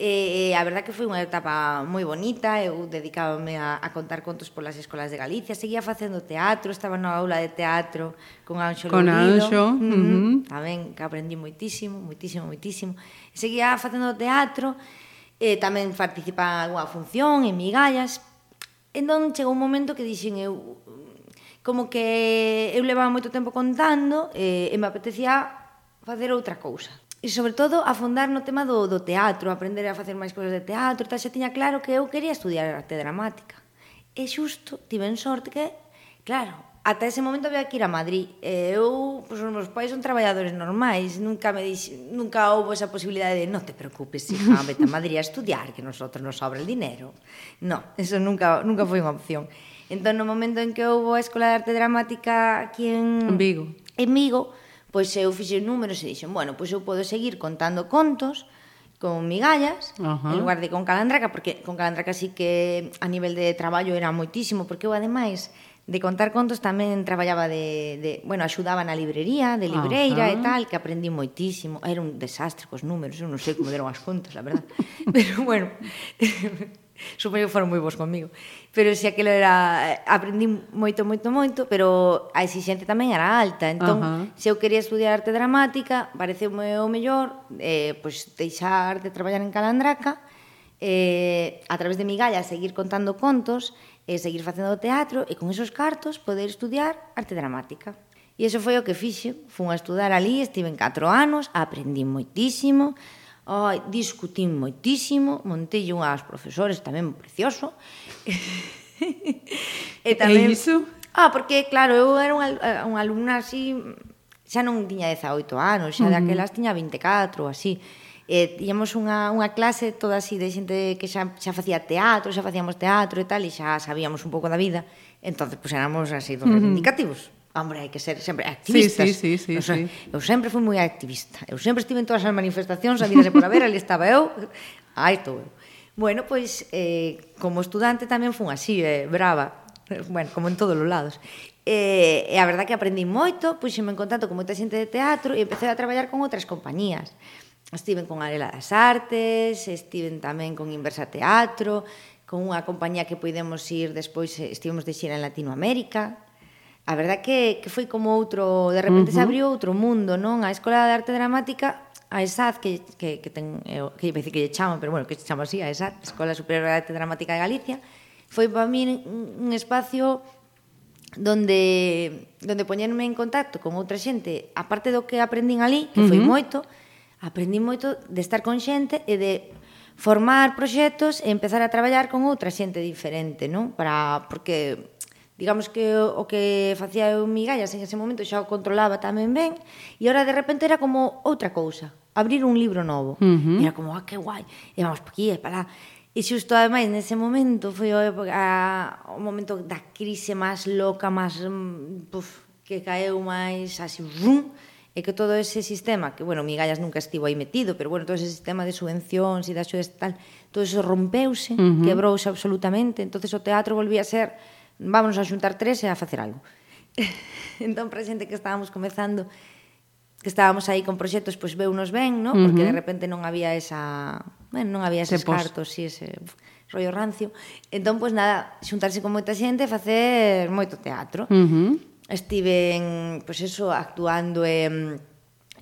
E, a verdad que foi unha etapa moi bonita, eu dedicábame a, a contar contos polas escolas de Galicia, seguía facendo teatro, estaba na aula de teatro con Anxo Con Lourido, Anxo, uh -huh. Uh -huh. tamén que aprendí moitísimo, moitísimo, moitísimo. Seguía facendo teatro, eh, tamén participaba en algunha función, en migallas, Entón chegou un momento que dixen eu como que eu levaba moito tempo contando e, e me apetecía facer outra cousa. E sobre todo afondar no tema do, do teatro, aprender a facer máis cousas de teatro, tal, xa tiña claro que eu quería estudiar arte dramática. E xusto, tiven sorte que, claro, ata ese momento había que ir a Madrid. E eu, pois, os meus pais son traballadores normais, nunca me dix, nunca houve esa posibilidade de non te preocupes, hija, vete a Madrid a estudiar, que nosotros nos sobra el dinero. No, eso nunca, nunca foi unha opción. Entón, no momento en que houve a Escola de Arte Dramática aquí en, en Vigo, en Vigo pois eu fixe números e dixen, bueno, pois eu podo seguir contando contos con migallas, uh -huh. en lugar de con calandraca, porque con calandraca sí que a nivel de traballo era moitísimo, porque eu ademais de contar contos tamén traballaba de, de bueno, axudaba na librería, de libreira uh -huh. e tal, que aprendí moitísimo. Era un desastre cos números, eu non sei como deron as contas, a verdad. [laughs] Pero bueno, [laughs] supoño que foron moi bons comigo. Pero se aquilo era, eh, aprendí moito, moito, moito, pero a exixente tamén era alta. Entón, uh -huh. se eu quería estudiar arte dramática, pareceume o mellor, eh, pois deixar de traballar en Calandraca, eh, a través de migalla, seguir contando contos, eh, seguir facendo teatro e con esos cartos poder estudiar arte dramática. E iso foi o que fixe. fun a estudar ali, estive en 4 anos, aprendí moitísimo, Oh, discutín moitísimo, montei unhas aos profesores tamén precioso. [laughs] e tamén... E iso? Ah, porque, claro, eu era unha, unha alumna así... Xa non tiña 18 anos, xa uh -huh. daquelas tiña 24 ou así. E tiñamos unha, unha clase toda así de xente que xa, xa facía teatro, xa facíamos teatro e tal, e xa sabíamos un pouco da vida. Entón, pois, pues, éramos así dos reivindicativos. Uh -huh Hombre, hai que ser sempre activistas. Sí, sí, sí, sí, o sea, sí. Eu sempre fui moi activista. Eu sempre estive en todas as manifestacións, a vida por haber, ali estaba eu, [laughs] aí estou eu. Bueno, pois, eh, como estudante tamén fun así, eh, brava, bueno, como en todos os lados. E, eh, e a verdad que aprendí moito, puxeme en contacto con moita xente de teatro e empecé a traballar con outras compañías. Estiven con Arela das Artes, estiven tamén con Inversa Teatro, con unha compañía que podemos ir despois, eh, estivemos de xira en Latinoamérica, a verdad que, que foi como outro, de repente uh -huh. se abriu outro mundo, non? A Escola de Arte Dramática, a ESAD, que, que, que, ten, eh, que, que, que lle chaman, pero bueno, que se chama así, a ESAD, Escola Superior de Arte Dramática de Galicia, foi para mí un espacio donde donde poñerme en contacto con outra xente, aparte do que aprendín ali, que uh -huh. foi moito, aprendín moito de estar con xente e de formar proxectos e empezar a traballar con outra xente diferente, non? Para porque digamos que o que facía eu migallas en ese momento xa o controlaba tamén ben e ahora de repente era como outra cousa abrir un libro novo uh -huh. era como, ah, que guai e vamos por aquí e para lá E xusto, ademais, nese momento foi a, a, o momento da crise máis loca, máis mm, puf, que caeu máis así, rum, e que todo ese sistema, que, bueno, Migallas nunca estivo aí metido, pero, bueno, todo ese sistema de subvencións e da xudas tal, todo eso rompeuse, uh -huh. quebrouse absolutamente, entonces o teatro volvía a ser vámonos a xuntar tres e a facer algo. [laughs] entón, para xente que estábamos comezando, que estábamos aí con proxectos, pois veunos ben, ¿no? porque uh -huh. de repente non había esa... Bueno, non había eses Cepos. cartos, si ese rollo rancio. Entón, pois nada, xuntarse con moita xente e facer moito teatro. Uh -huh. Estiven, pois eso, actuando en...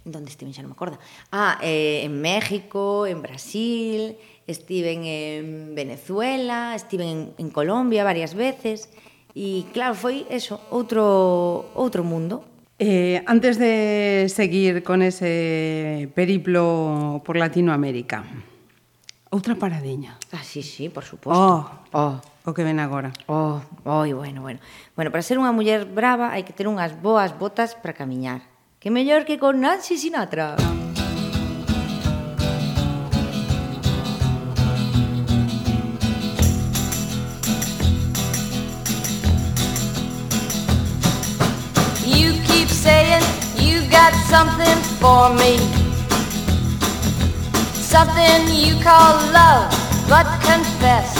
Donde estiven, xa non me acorda. Ah, eh, en México, en Brasil, estiven en Venezuela, estiven en, en Colombia varias veces. E claro, foi eso, outro, outro mundo. Eh, antes de seguir con ese periplo por Latinoamérica, outra paradeña. Ah, sí, sí, por suposto. Oh, oh. O que ven agora. Oh, oi, oh, bueno, bueno. Bueno, para ser unha muller brava hai que ter unhas boas botas para camiñar. Que mellor que con Nancy Sinatra. Ah. Got something for me. Something you call love, but confess.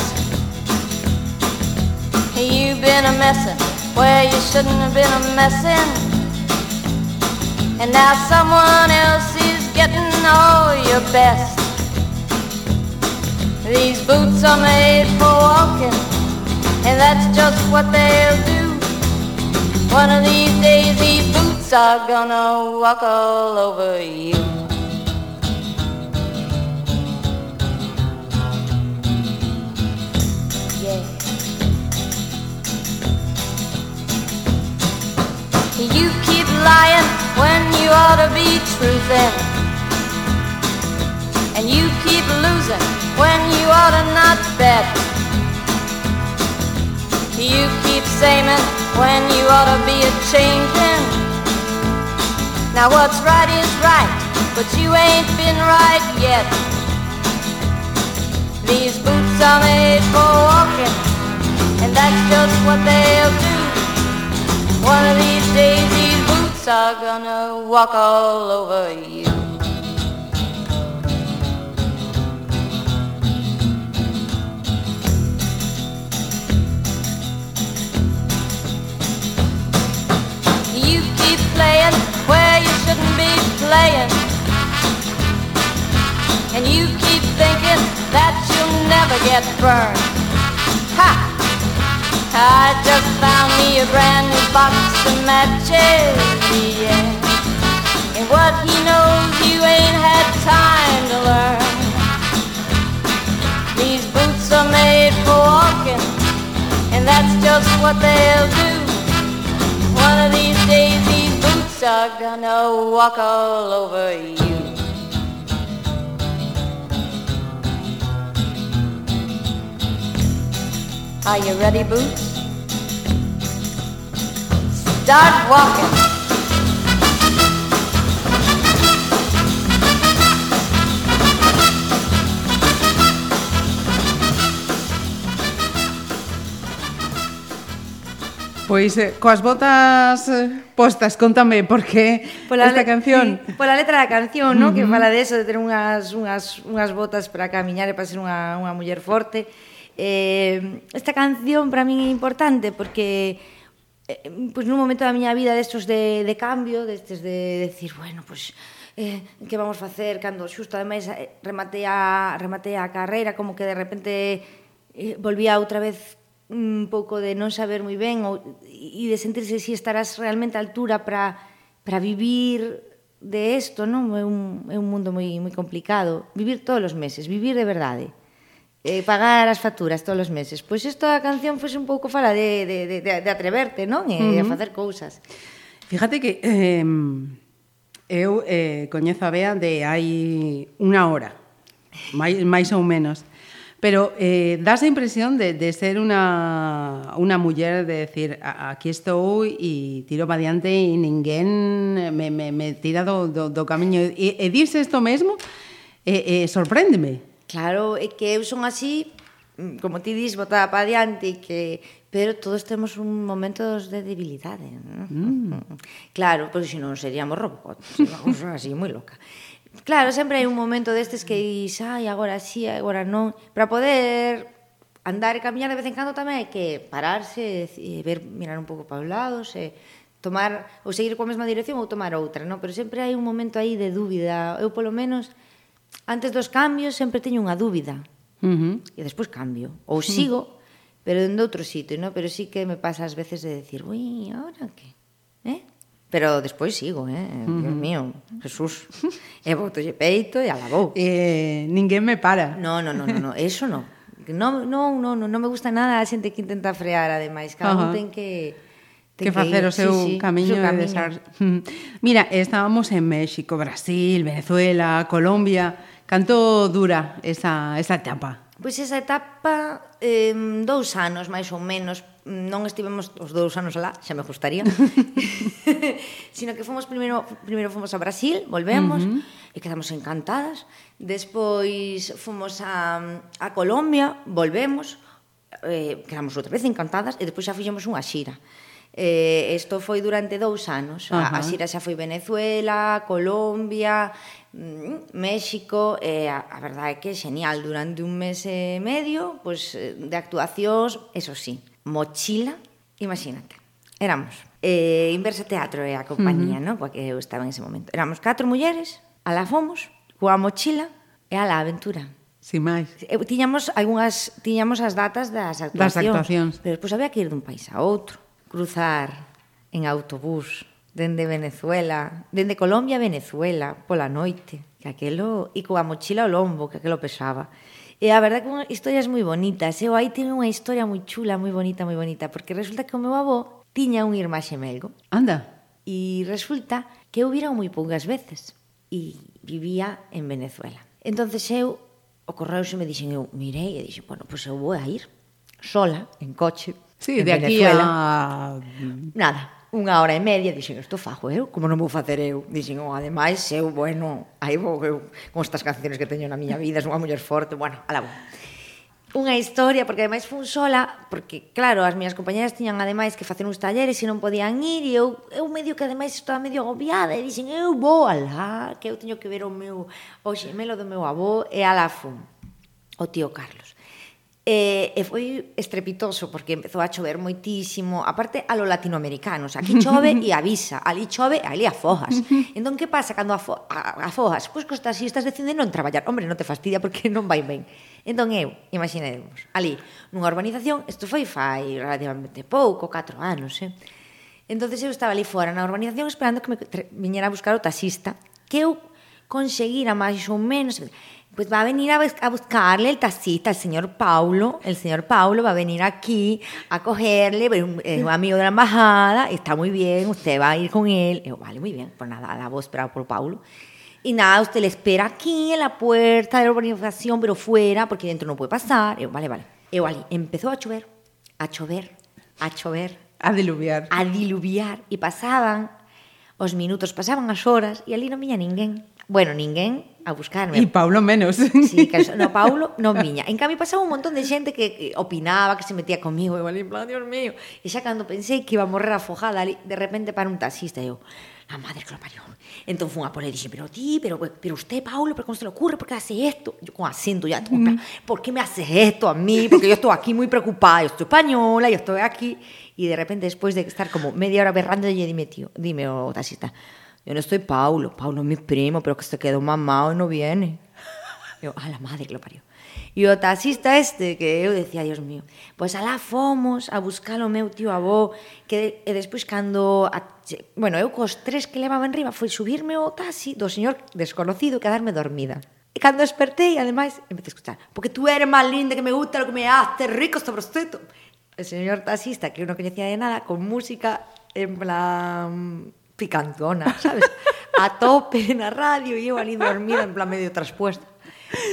You've been a messin' where you shouldn't have been a messin'. And now someone else is getting all your best. These boots are made for walking, and that's just what they'll do. One of these days, these boots are gonna walk all over you. Yeah. You keep lying when you ought to be truthing. And you keep losing when you ought to not bet. You keep saying when you ought to be a changing. Now what's right is right, but you ain't been right yet. These boots are made for walking, and that's just what they'll do. One of these days, these boots are gonna walk all over you. You keep playing where you shouldn't be playing. And you keep thinking that you'll never get burned. Ha! I just found me a brand new box of matches, yeah. And what he knows you ain't had time to learn. These boots are made for walking, and that's just what they'll do. One of these days, I'm gonna walk all over you. Are you ready, Boots? Start walking. Pois eh, coas botas eh, postas, contame por que pola esta canción. [laughs] Sí, pola letra da canción, ¿no? Uh -huh. que fala de eso, de ter unhas, unhas, unhas botas para camiñar e para ser unha, unha muller forte. Eh, esta canción para min é importante porque eh, pues nun momento da miña vida destos de, de cambio, destes de, de decir, bueno, pues eh, que vamos facer cando xusto ademais eh, rematei a, rematei a carreira como que de repente eh, volvía outra vez un pouco de non saber moi ben ou, e de sentirse si estarás realmente a altura para para vivir de isto, non? É un, é un mundo moi moi complicado. Vivir todos os meses, vivir de verdade. Eh, pagar as facturas todos os meses. Pois esta canción foi un pouco fala de, de, de, de atreverte, non? E uh -huh. a facer cousas. Fíjate que eh, eu eh, coñezo a Bea de hai unha hora, máis, máis ou menos. Pero eh, das a impresión de, de ser una, una muller de decir, aquí estou e tiro para diante e ninguén me, me, me tira do, do, do camiño. E, e dirse isto mesmo, eh, eh, sorpréndeme. Claro, é que eu son así, como ti dis, botada para diante, que pero todos temos un momentos de debilidade. ¿no? Mm. [laughs] Claro, pois pues, se non seríamos robots, así moi loca. Claro, sempre hai un momento destes que dis, ai, agora sí, agora non, para poder andar e camiñar de vez en cando tamén hai que pararse e ver, mirar un pouco para os lados e tomar ou seguir coa mesma dirección ou tomar outra, non? Pero sempre hai un momento aí de dúbida. Eu polo menos antes dos cambios sempre teño unha dúbida. Uh -huh. E despois cambio ou sigo, uh -huh. pero en outro sitio, non? Pero sí que me pasa ás veces de decir, "Ui, agora que?" Eh? Pero despois sigo, eh? Mm. Dios mío, Jesús. E botolle peito e alabou. Eh, ninguén me para. No, no, no, no, no. eso no. No, no, no, no, non me gusta nada a xente que intenta frear, ademais, cada uh -huh. un ten que ten que facer o seu sí, sí, camiño, seu camiño. Desar... Mira, estábamos en México, Brasil, Venezuela, Colombia. Canto dura esa, esa etapa? Pois esa etapa, eh, dous anos máis ou menos, non estivemos os dous anos alá, xa me gustaría, [laughs] [laughs] sino que fomos primeiro, primeiro fomos a Brasil, volvemos, uh -huh. e quedamos encantadas, despois fomos a, a Colombia, volvemos, eh, quedamos outra vez encantadas, e despois xa fixemos unha xira. Eh, isto foi durante dous anos. Uh -huh. A, a xira xa foi Venezuela, Colombia, Mm, México, e eh, a, a verdade é que é genial, durante un mes e medio, pois, de actuacións, eso sí, mochila, imagínate, éramos, eh, Inversa Teatro é a compañía, uh -huh. no? coa que eu estaba en ese momento, éramos catro mulleres, alá fomos, coa mochila e alá aventura. Sin máis. Eh, tiñamos algunhas tiñamos as datas das actuacións, das actuacións. pero despois había que ir dun país a outro, cruzar en autobús, dende Venezuela, dende Colombia a Venezuela, pola noite, que aquelo, e coa mochila ao lombo, que aquelo pesaba. E a verdade que unha historias moi bonitas. Eu aí tiene unha historia moi chula, moi bonita, moi bonita, porque resulta que o meu avó tiña un irmá xemelgo. Anda. E resulta que eu vira moi poucas veces e vivía en Venezuela. Entonces eu ocorreuse me dixen eu mirei e dixen, bueno, pois pues eu vou a ir sola en coche. Sí, en de Venezuela. aquí a nada, unha hora e media, dixen, isto fajo eu, como non vou facer eu? Dixen, oh, ademais, eu, bueno, aí vou eu, con estas canciones que teño na miña vida, son unha muller forte, bueno, alá vou. Unha historia, porque ademais fun sola, porque, claro, as miñas compañeras tiñan ademais que facer uns talleres e non podían ir, e eu, eu medio que ademais estaba medio agobiada, e dixen, eu vou alá, que eu teño que ver o meu, o xemelo do meu avó, e alá fun, o tío Carlos. E, e foi estrepitoso porque empezou a chover moitísimo, aparte a lo latinoamericanos, aquí chove [laughs] e avisa, ali chove e ali afojas. [laughs] entón, que pasa cando afo, a, afogas? Pois que os taxistas deciden non traballar. Hombre, non te fastidia porque non vai ben. Entón eu, imaginemos, ali, nunha urbanización, isto foi fai relativamente pouco, 4 anos, eh? Entón eu estaba ali fora na urbanización esperando que me viñera a buscar o taxista, que eu conseguira máis ou menos pues va a venir a, bus- a buscarle el taxista, el señor Paulo, el señor Paulo va a venir aquí a cogerle, es un, amigo de la embajada, está muy bien, usted va a ir con él. Y yo, vale, muy bien, pues nada, la voz esperada por Paulo. Y nada, usted le espera aquí en la puerta de la urbanización, pero fuera, porque dentro no puede pasar. Y yo, vale, vale. Y vale, empezó a chover, a chover, a chover, A diluviar. a diluviar e pasaban os minutos, pasaban as horas e ali non viña ninguén. Bueno, ninguén a buscarme. E Paulo menos. Sí, que eso- no, [laughs] Paulo non viña. En cambio, pasaba un montón de xente que, que opinaba, que se metía comigo, eu ali, en plan, Dios mío. E xa cando pensei que iba a morrer afojada ali, de repente para un taxista, eu, la madre que lo parió. Entón fun a él e dixen, pero ti, pero, pero usted, Paulo, pero cómo se le ocurre, por qué hace esto? Yo con acento ya, todo, plan, ¿por qué me haces esto a mí? Porque yo estoy aquí muy preocupada, yo estoy española, yo estoy aquí. Y de repente, después de estar como media hora berrando, dime, tío, dime, o taxista, yo no estoy Paulo, Paulo es mi primo, pero que se quedó mamado y no viene. Yo, a la madre que lo parió. E o taxista este, que eu decía, Dios mío, pois alá fomos a buscar o meu tío avó, que e despois cando, a, bueno, eu cos tres que levaba enriba, foi subirme o taxi do señor desconocido e quedarme dormida. E cando despertei, ademais, empecé a escuchar, porque tú eres máis linda que me gusta lo que me hace rico este prosteto. O señor taxista, que eu non coñecía de nada, con música en plan picantona, sabes? A tope na radio e eu ali dormida en plan medio traspuesta.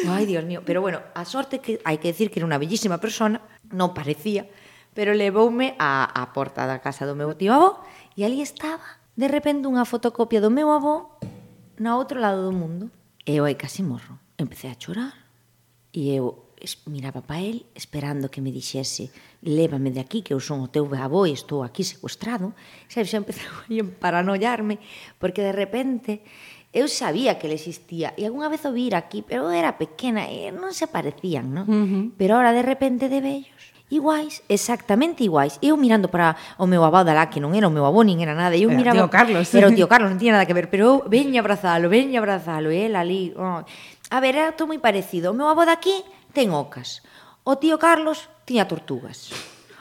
Ai, Dios mío, pero bueno, a sorte que hai que decir que era unha bellísima persona, non parecía, pero levoume á, a porta da casa do meu tío avó e ali estaba, de repente, unha fotocopia do meu avó na outro lado do mundo. E eu aí casi morro. Empecé a chorar. E eu, miraba pa el esperando que me dixese lévame de aquí que eu son o teu avó e estou aquí secuestrado sabes, xa empezou [laughs] a paranoiarme porque de repente eu sabía que ele existía e algunha vez o vira aquí pero era pequena e non se parecían non? Uh -huh. pero ahora de repente de vellos iguais, exactamente iguais. Eu mirando para o meu avó dalá, que non era o meu avó, nin era nada. Eu era miraba, tío Carlos. Era o tío [laughs] Carlos, non tiña nada que ver. Pero eu veña abrazalo, veña abrazalo, e él ali. Oh. A ver, era todo moi parecido. O meu avó daqui ten ocas. O tío Carlos tiña tortugas.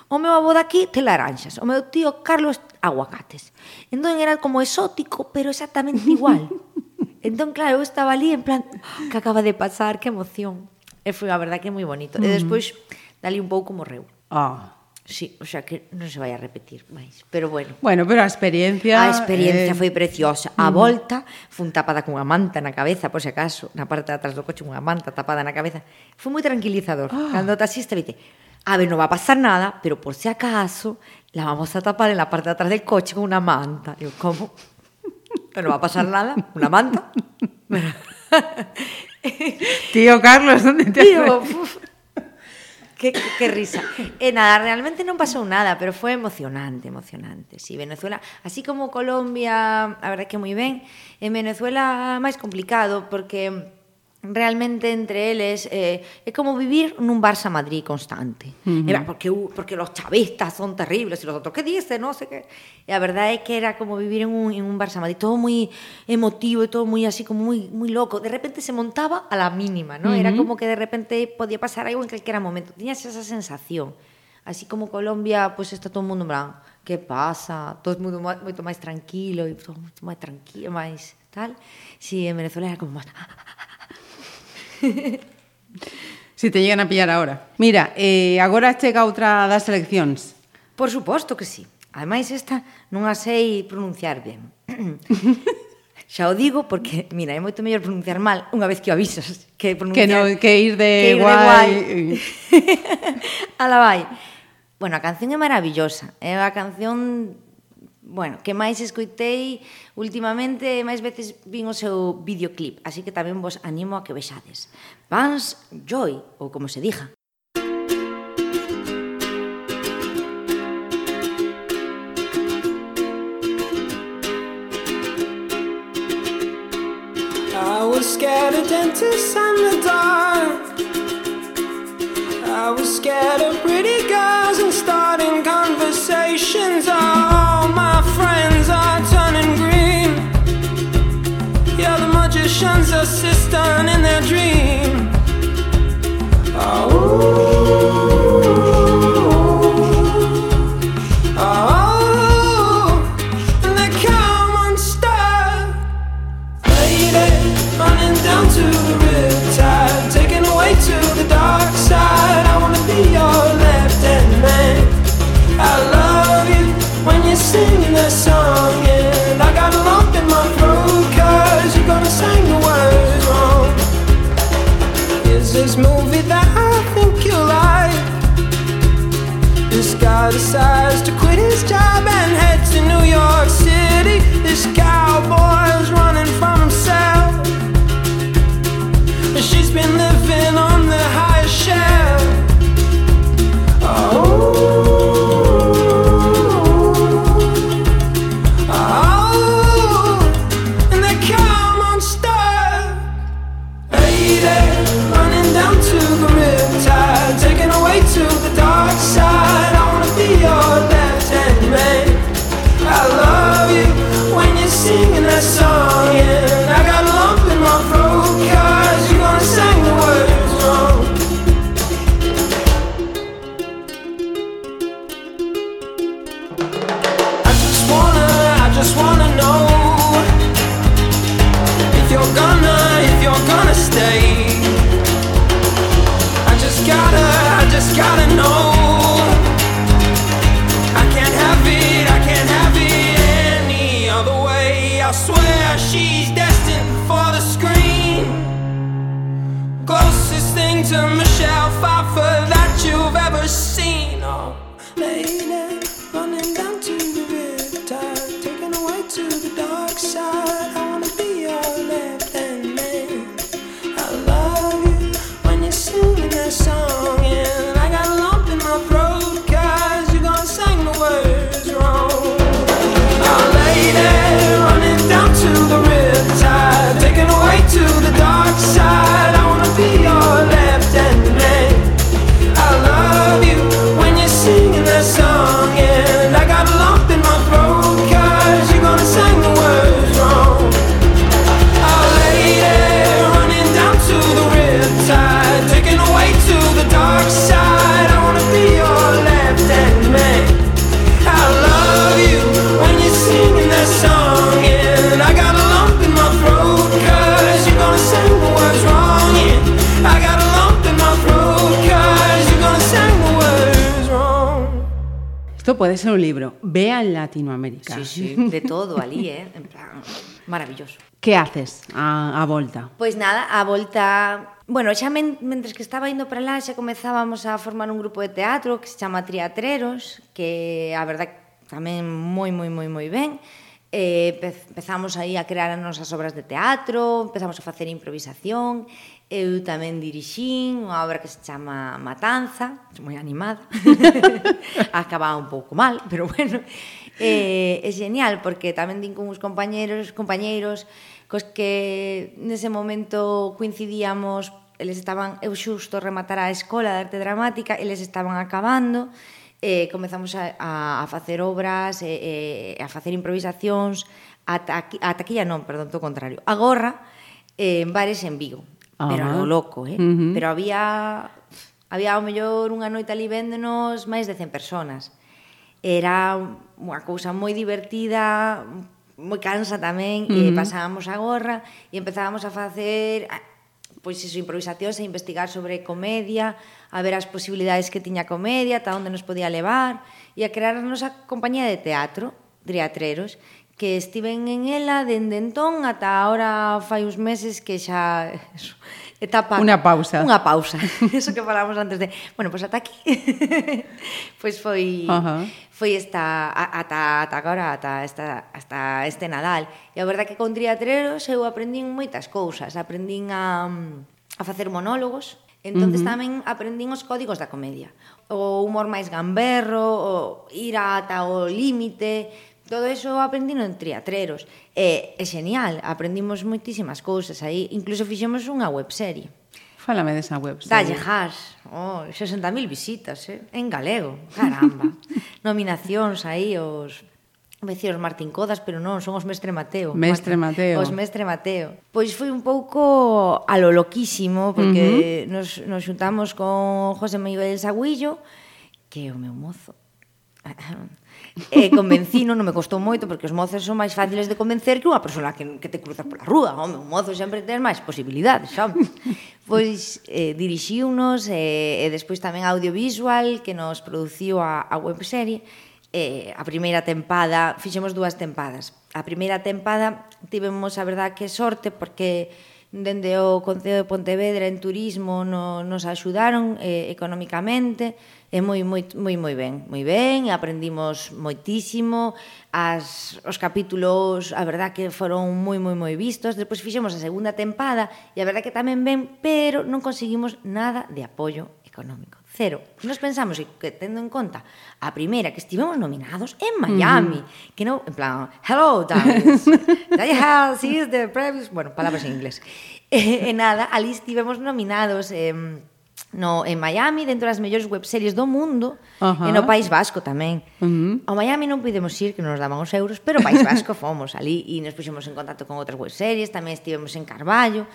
O meu avó daqui ten laranxas. O meu tío Carlos aguacates. Entón era como exótico, pero exactamente igual. [laughs] entón, claro, eu estaba ali en plan, que acaba de pasar, que emoción. E foi a verdad, que é moi bonito. Mm. E despois dali un pouco morreu. Ah. Sí, o sea que non se vai a repetir máis, pero bueno. Bueno, pero a experiencia A experiencia eh... foi preciosa. A volta fun tapada cunha manta na cabeza, por se acaso, na parte de atrás do coche unha manta tapada na cabeza. Foi moi tranquilizador. Ah. Cando o taxista vite, a ver, non va a pasar nada, pero por si acaso la vamos a tapar en la parte de atrás del coche con una manta. Digo, como? Pero non va a pasar nada, unha manta. [laughs] [laughs] Tío Carlos, ¿dónde te has Tío, que, que risa. E nada, realmente non pasou nada, pero foi emocionante, emocionante. Si sí, Venezuela, así como Colombia, a verdade que moi ben, en Venezuela máis complicado porque realmente entre eles eh, é como vivir nun Barça Madrid constante. Uh -huh. Era porque porque los chavistas son terribles e los outros que dicen, non sei que. E a verdade é que era como vivir en un en un Barça Madrid, todo moi emotivo e todo moi así como moi moi loco. De repente se montaba a la mínima, ¿no? Uh -huh. Era como que de repente podía pasar algo en calquera momento. Tiñas esa sensación. Así como Colombia, pues está todo o mundo en plan, que pasa? Todo mundo moito máis tranquilo e todo moito máis tranquilo, máis tal. Si en Venezuela era como máis [laughs] si te llegan a pillar ahora. Mira, eh, agora chega outra das eleccións. Por suposto que sí. Ademais, esta non a sei pronunciar ben. [laughs] Xa o digo porque, mira, é moito mellor pronunciar mal unha vez que o avisas que pronunciar... Que, no, que ir de que ir. De guai. [laughs] Ala vai. Bueno, a canción é maravillosa. É a canción bueno, que máis escoitei últimamente, máis veces vin o seu videoclip, así que tamén vos animo a que vexades. Vans Joy, ou como se diga. I was scared of dentists and the dark I was scared of pretty magician's assistant in their dream. Oh, Que haces a, a volta? Pois nada, a volta... Bueno, xa men, mentres que estaba indo para lá xa comezábamos a formar un grupo de teatro que se chama Triatreros, que a verdad tamén moi, moi, moi, moi ben. Eh, empezamos aí a crear as nosas obras de teatro, empezamos a facer improvisación, eu tamén dirixín unha obra que se chama Matanza, moi animada, [laughs] acababa un pouco mal, pero bueno, eh, é genial, porque tamén din con uns compañeros, compañeiros, cos que nese momento coincidíamos, eles estaban, eu xusto rematar a escola de arte dramática, eles estaban acabando, eh, comezamos a, a, a facer obras, e, eh, a facer improvisacións, ata, ata aquí ya non, perdón, todo o contrario, agora, en bares en Vigo, ah, pero a lo loco, eh? Uh -huh. pero había había ao mellor unha noite ali véndonos máis de 100 personas era unha cousa moi divertida, moi cansa tamén, uh -huh. e pasábamos a gorra e empezábamos a facer pois iso, improvisacións e investigar sobre comedia, a ver as posibilidades que tiña a comedia, ata onde nos podía levar, e a crear a nosa compañía de teatro, Driatreros, que estiven en ela dende entón ata ahora fai uns meses que xa [laughs] eso, etapa unha pausa. Unha pausa. [laughs] Eso que falamos antes de, bueno, pois pues ata aquí. [laughs] pois pues foi uh -huh. foi esta ata ata agora, ata esta hasta este Nadal. E a verdade que con Triatreros eu aprendín moitas cousas, aprendín a a facer monólogos, Entonces uh -huh. tamén aprendín os códigos da comedia, o humor máis gamberro, o ir ata o límite, todo eso aprendino en triatreros. E, é genial, aprendimos moitísimas cousas aí. Incluso fixemos unha webserie. Fálame desa webserie. Dalle has, oh, 60.000 visitas, eh? en galego, caramba. [laughs] Nominacións aí, os Dicir, os Martín Codas, pero non, son os Mestre Mateo. Mestre Mateo. Os Mestre Mateo. Pois foi un pouco a lo loquísimo, porque uh -huh. nos, nos xuntamos con José Miguel Sagüillo, que é o meu mozo. Eh, e convencino, non me costou moito, porque os mozos son máis fáciles de convencer que unha persona que, que te cruza pola rúa. Home, un mozo sempre ten máis posibilidades, sabe? [laughs] Pois eh, dirixiunos eh, e despois tamén audiovisual que nos produciu a, a webserie eh, a primeira tempada, fixemos dúas tempadas. A primeira tempada tivemos a verdad que sorte porque dende o Concello de Pontevedra en turismo no, nos axudaron eh, económicamente, e moi moi moi moi ben, moi ben, aprendimos moitísimo, as os capítulos, a verdad que foron moi moi moi vistos, despois fixemos a segunda tempada e a verdad que tamén ben, pero non conseguimos nada de apoio económico. Cero. Nos pensamos que tendo en conta a primeira que estivemos nominados en Miami, mm. que non, en plan, hello, Dallas, [laughs] Dallas is the previous, bueno, palabras en inglés. E, [laughs] e nada, ali estivemos nominados, eh, no, en Miami, dentro das mellores webseries do mundo, uh -huh. e no País Vasco tamén. Uh -huh. Ao Miami non pudemos ir, que nos daban os euros, pero ao País [laughs] Vasco fomos ali e nos puxemos en contacto con outras webseries, tamén estivemos en Carballo,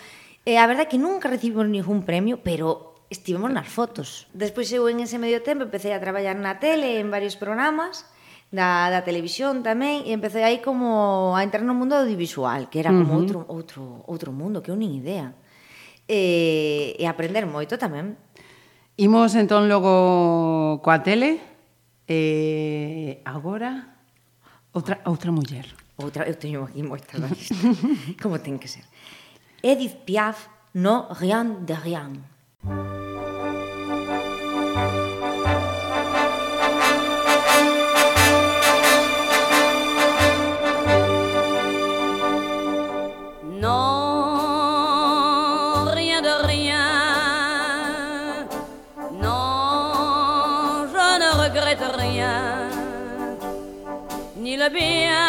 e a verdade é que nunca recibimos ningún premio, pero estivemos nas fotos. Despois eu en ese medio tempo empecé a traballar na tele, en varios programas, da, da televisión tamén e empecé aí como a entrar no mundo audiovisual, que era como uh -huh. outro outro outro mundo que eu nin idea. E, e aprender moito tamén. Imos entón logo coa tele. Eh, agora outra outra muller. Outra, eu teño aquí moita na lista. [laughs] Como ten que ser. Edith Piaf, no rien de rien. Thank. la bien.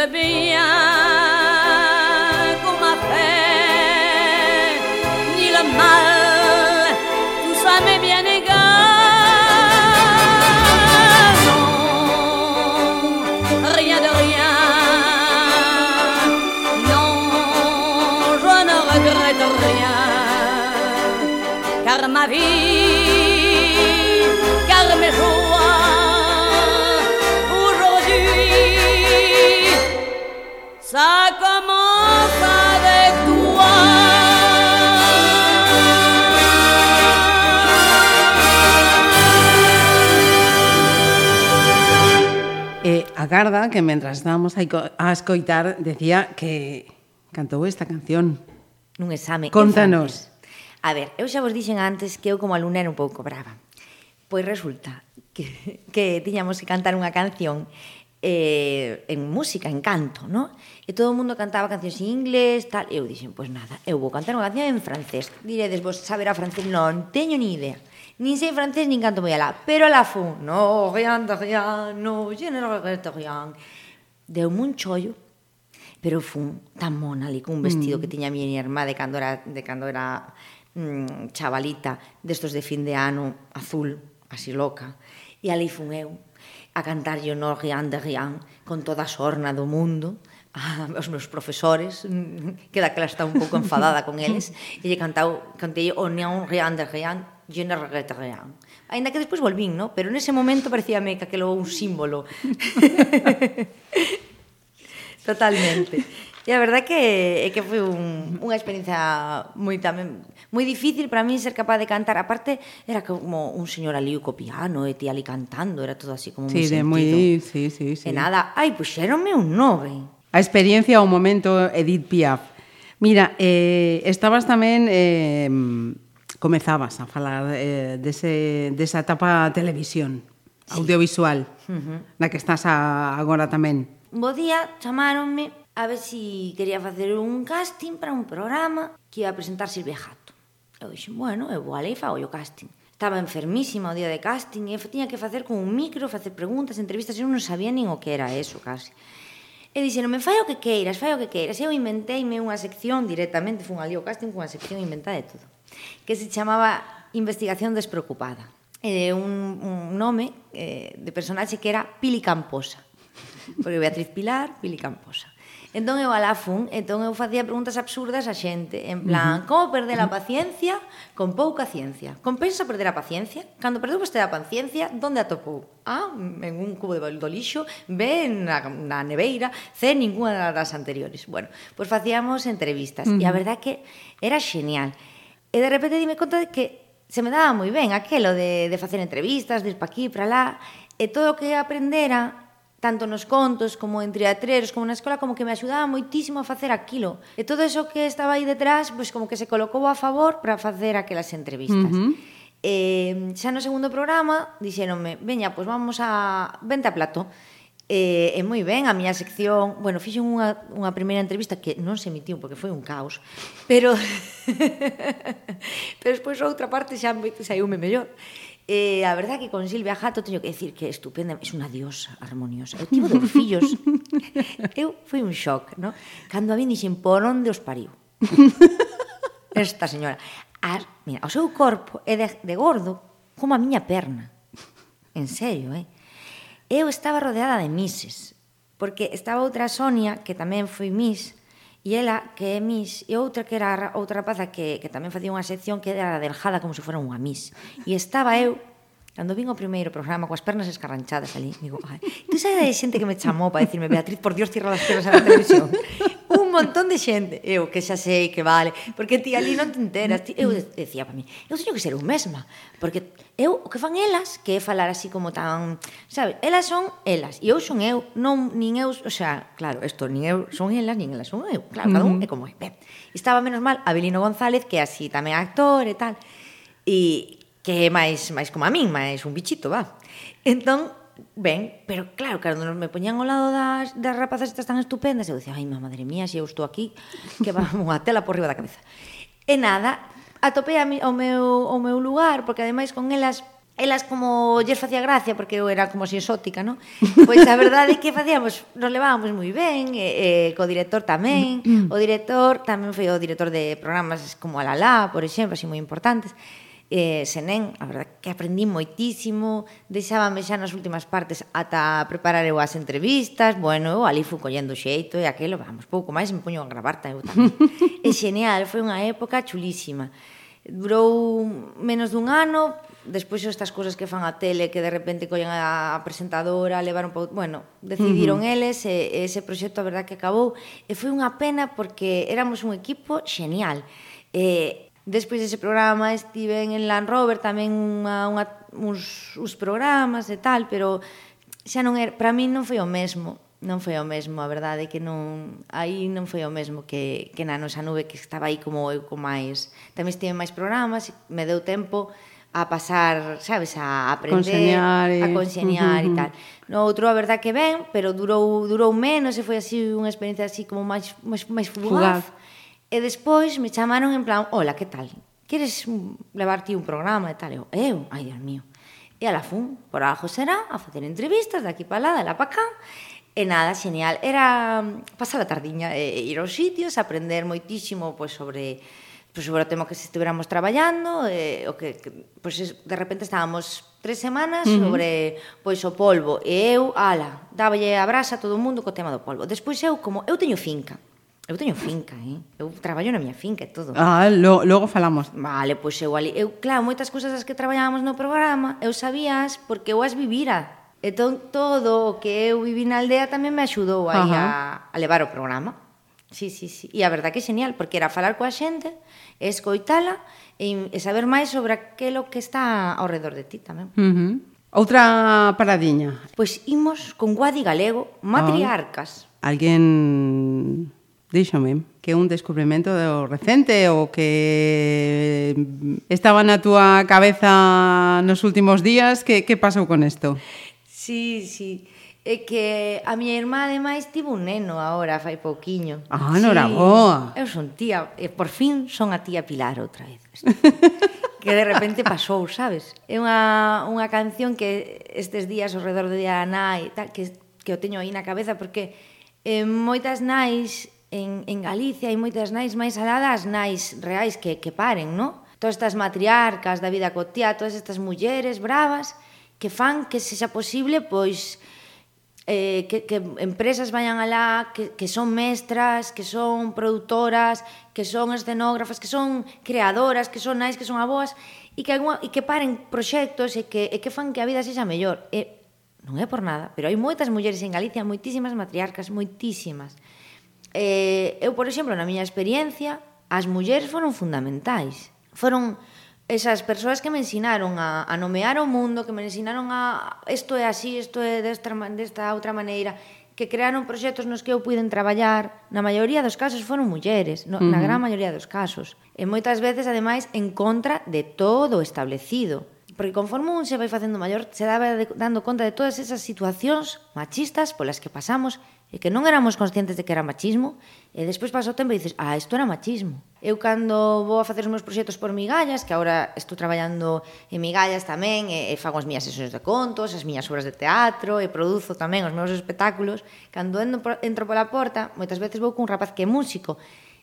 Le bien Garda, que mentras estábamos a escoitar, decía que cantou esta canción. Nun exame. Contanos. A ver, eu xa vos dixen antes que eu como alumna era un pouco brava. Pois resulta que, [laughs] que tiñamos que cantar unha canción eh, en música, en canto, no? E todo o mundo cantaba cancións en inglés, tal. E eu dixen, pois nada, eu vou cantar unha canción en francés. Diredes, vos saberá francés? Non, teño ni idea Nin sei francés, nin canto moi alá. Pero alá fu. No, rien de rien. no, general, rian. Deu-me un chollo, pero fun tan mona ali cun vestido mm. que tiña a miña irmá de cando era, de cando era mm, chavalita, destos de fin de ano, azul, así loca. E ali fun eu, a cantar yo no rian de rian, con toda a sorna do mundo, aos meus profesores, [laughs] que daquela está un pouco enfadada con eles, [laughs] e lle cantau, cantei o oh, neon rian de rian, yo non regreto rien. Ainda que despois volvín, no? pero nese momento parecíame que aquelo un símbolo. [laughs] Totalmente. E a verdade que é que foi un, unha experiencia moi tamén moi difícil para mí ser capaz de cantar. Aparte era como un señor ali co piano e ti ali cantando, era todo así como sí, moi de sentido. Moi, sí, sí, sí. E nada, ai, pois puxéronme un nove. A experiencia ao momento Edith Piaf. Mira, eh, estabas tamén eh, comezabas a falar eh, dese, desa etapa televisión sí. audiovisual uh -huh. na que estás a, agora tamén. Bo día, chamaronme a ver si quería facer un casting para un programa que ia presentar Silvia Jato. Eu dixen, bueno, eu vou alei fago o casting. Estaba enfermísima o día de casting e tiña que facer con un micro, facer preguntas, entrevistas, e eu non sabía nin o que era eso, casi. E dixeronme, fai o que queiras, fai o que queiras. E eu inventeime unha sección directamente, fun ali ao casting unha sección inventada de todo que se chamaba Investigación Despreocupada. Eh, un, un nome eh, de personaxe que era Pili Camposa. Porque Beatriz Pilar, Pili Camposa. Entón eu alá fun, entón eu facía preguntas absurdas a xente, en plan, uh -huh. como perder a paciencia con pouca ciencia? Compensa perder a paciencia? Cando perdeu vostede a paciencia, onde a topou? A, en un cubo de do lixo, B, na, na neveira, C, ninguna das anteriores. Bueno, pois facíamos entrevistas, uh -huh. e a verdad que era xenial. E de repente dime conta de que se me daba moi ben aquelo de, de facer entrevistas, de ir pa aquí, para lá, e todo o que aprendera tanto nos contos como en triatreros, como na escola, como que me axudaba moitísimo a facer aquilo. E todo eso que estaba aí detrás, pois pues como que se colocou a favor para facer aquelas entrevistas. Uh -huh. Eh, xa no segundo programa dixéronme, veña, pois vamos a vente a plato. E, e moi ben, a miña sección, bueno, fixen unha, unha primeira entrevista que non se emitiu porque foi un caos, pero [laughs] pero despois outra parte xa saiume mellor. E a verdad que con Silvia Jato teño que decir que é estupenda, é unha diosa armoniosa. Eu tivo dos fillos. [laughs] Eu foi un shock, no? Cando a vi dixen por onde os pariu. [laughs] Esta señora. A, mira, o seu corpo é de, de gordo como a miña perna. En serio, eh? eu estaba rodeada de mises, porque estaba outra Sonia, que tamén foi mis, e ela que é mis, e outra que era outra rapaza que, que tamén facía unha sección que era delgada como se fora unha mis. E estaba eu Cando vin o primeiro programa coas pernas escarranchadas ali, digo, ai, tú sabes de xente que me chamou para decirme, Beatriz, por Dios, cierra as pernas a la televisión un montón de xente. Eu que xa sei que vale, porque ti ali non te enteras. Ti, eu mm. decía para mí, eu teño que ser eu mesma, porque eu o que fan elas, que é falar así como tan, sabes, elas son elas e eu son eu, non nin eu, o sea, claro, isto nin eu son elas, nin elas son eu, claro, cada un é como é. Ben, estaba menos mal Abelino González, que así tamén actor e tal. E que é máis máis como a min, máis un bichito, va. Entón, ben, pero claro, cando nos me poñían ao lado das, das rapazas estas tan estupendas, eu dicía, ai, má madre mía, se eu estou aquí, que va unha tela por riba da cabeza. E nada, atopei a mi, ao, meu, ao meu lugar, porque ademais con elas elas como lles facía gracia porque eu era como así exótica, non? Pois a verdade é que facíamos, nos levábamos moi ben, e, e co director tamén, mm, mm. o director tamén foi o director de programas como Alalá, por exemplo, así moi importantes eh, Senén, a verdad que aprendí moitísimo, deixábame xa nas últimas partes ata preparar eu as entrevistas, bueno, eu ali fui collendo xeito e aquilo, vamos, pouco máis me poño a gravar tamén. [laughs] é xeneal, foi unha época chulísima. Durou menos dun ano, despois estas cousas que fan a tele que de repente collen a presentadora, levaron pa... bueno, decidiron uh -huh. eles e, e ese proxecto a verdad que acabou e foi unha pena porque éramos un equipo xenial. E Despois dese programa estive en Land Rover tamén unha, unha, uns, uns programas e tal, pero xa non era, para min non foi o mesmo non foi o mesmo, a verdade que non aí non foi o mesmo que, que na nosa nube que estaba aí como eu con máis tamén estive máis programas me deu tempo a pasar, sabes, a aprender, e... a conxeniar e tal. No outro a verdade que ben, pero durou durou menos e foi así unha experiencia así como máis máis, máis fugaz. fugaz E despois me chamaron en plan, hola, que tal? Queres mm, levar ti un programa e tal? Eu, eu, ai, Dios mío. E ala fun, por abajo será, a facer entrevistas daqui para lá, de lá para cá. E nada, genial. Era mm, pasar a tardiña e ir aos sitios, aprender moitísimo pois, sobre pois, sobre o tema que estuveramos traballando, e, o que, que pois, de repente estábamos tres semanas uh -huh. sobre pois o polvo e eu, ala, dáballe a brasa a todo o mundo co tema do polvo. Despois eu, como eu teño finca, Eu teño finca, eh? Eu traballo na miña finca e todo. Ah, lo, logo falamos. Vale, pois eu ali... Eu, claro, moitas cousas as que traballábamos no programa, eu sabías porque eu as vivira. Entón, todo o que eu vivi na aldea tamén me axudou aí a, a levar o programa. Sí, sí, sí. E a verdad que é genial, porque era falar coa xente, escoitala e, e saber máis sobre aquilo que está ao redor de ti tamén. Uh -huh. Outra paradiña. Pois imos con Guadi Galego, Matriarcas. Oh. Alguén díxome que un descubrimento do recente ou que estaba na túa cabeza nos últimos días, que, que pasou con isto? Sí, sí. É que a miña irmá, ademais, tivo un neno agora, fai pouquiño. Ah, noraboa. Sí, eu son tía, e por fin son a tía Pilar outra vez. [laughs] que de repente pasou, sabes? É unha, unha canción que estes días ao redor do día da nai, tal, que, que o teño aí na cabeza, porque eh, moitas nais en, en Galicia hai moitas nais máis aladas, nais reais que, que paren, non? Todas estas matriarcas da vida cotía, todas estas mulleres bravas que fan que sexa posible, pois, eh, que, que empresas vayan alá, que, que son mestras, que son productoras, que son escenógrafas, que son creadoras, que son nais, que son aboas, e que, alguma, e que paren proxectos e que, e que fan que a vida sexa mellor. E, non é por nada, pero hai moitas mulleres en Galicia, moitísimas matriarcas, moitísimas eh, eu, por exemplo, na miña experiencia, as mulleres foron fundamentais. Foron esas persoas que me ensinaron a, a nomear o mundo, que me ensinaron a isto é así, isto é desta, desta outra maneira, que crearon proxectos nos que eu puiden traballar, na maioría dos casos foron mulleres, no, uh -huh. na gran maioría dos casos. E moitas veces, ademais, en contra de todo o establecido porque conforme un se vai facendo maior se daba dando conta de todas esas situacións machistas polas que pasamos e que non éramos conscientes de que era machismo, e despois pasa o tempo e dices, ah, isto era machismo. Eu cando vou a facer os meus proxectos por migallas, que agora estou traballando en migallas tamén, e, e fago as miñas sesións de contos, as miñas obras de teatro, e produzo tamén os meus espectáculos, cando entro pola porta, moitas veces vou cun rapaz que é músico,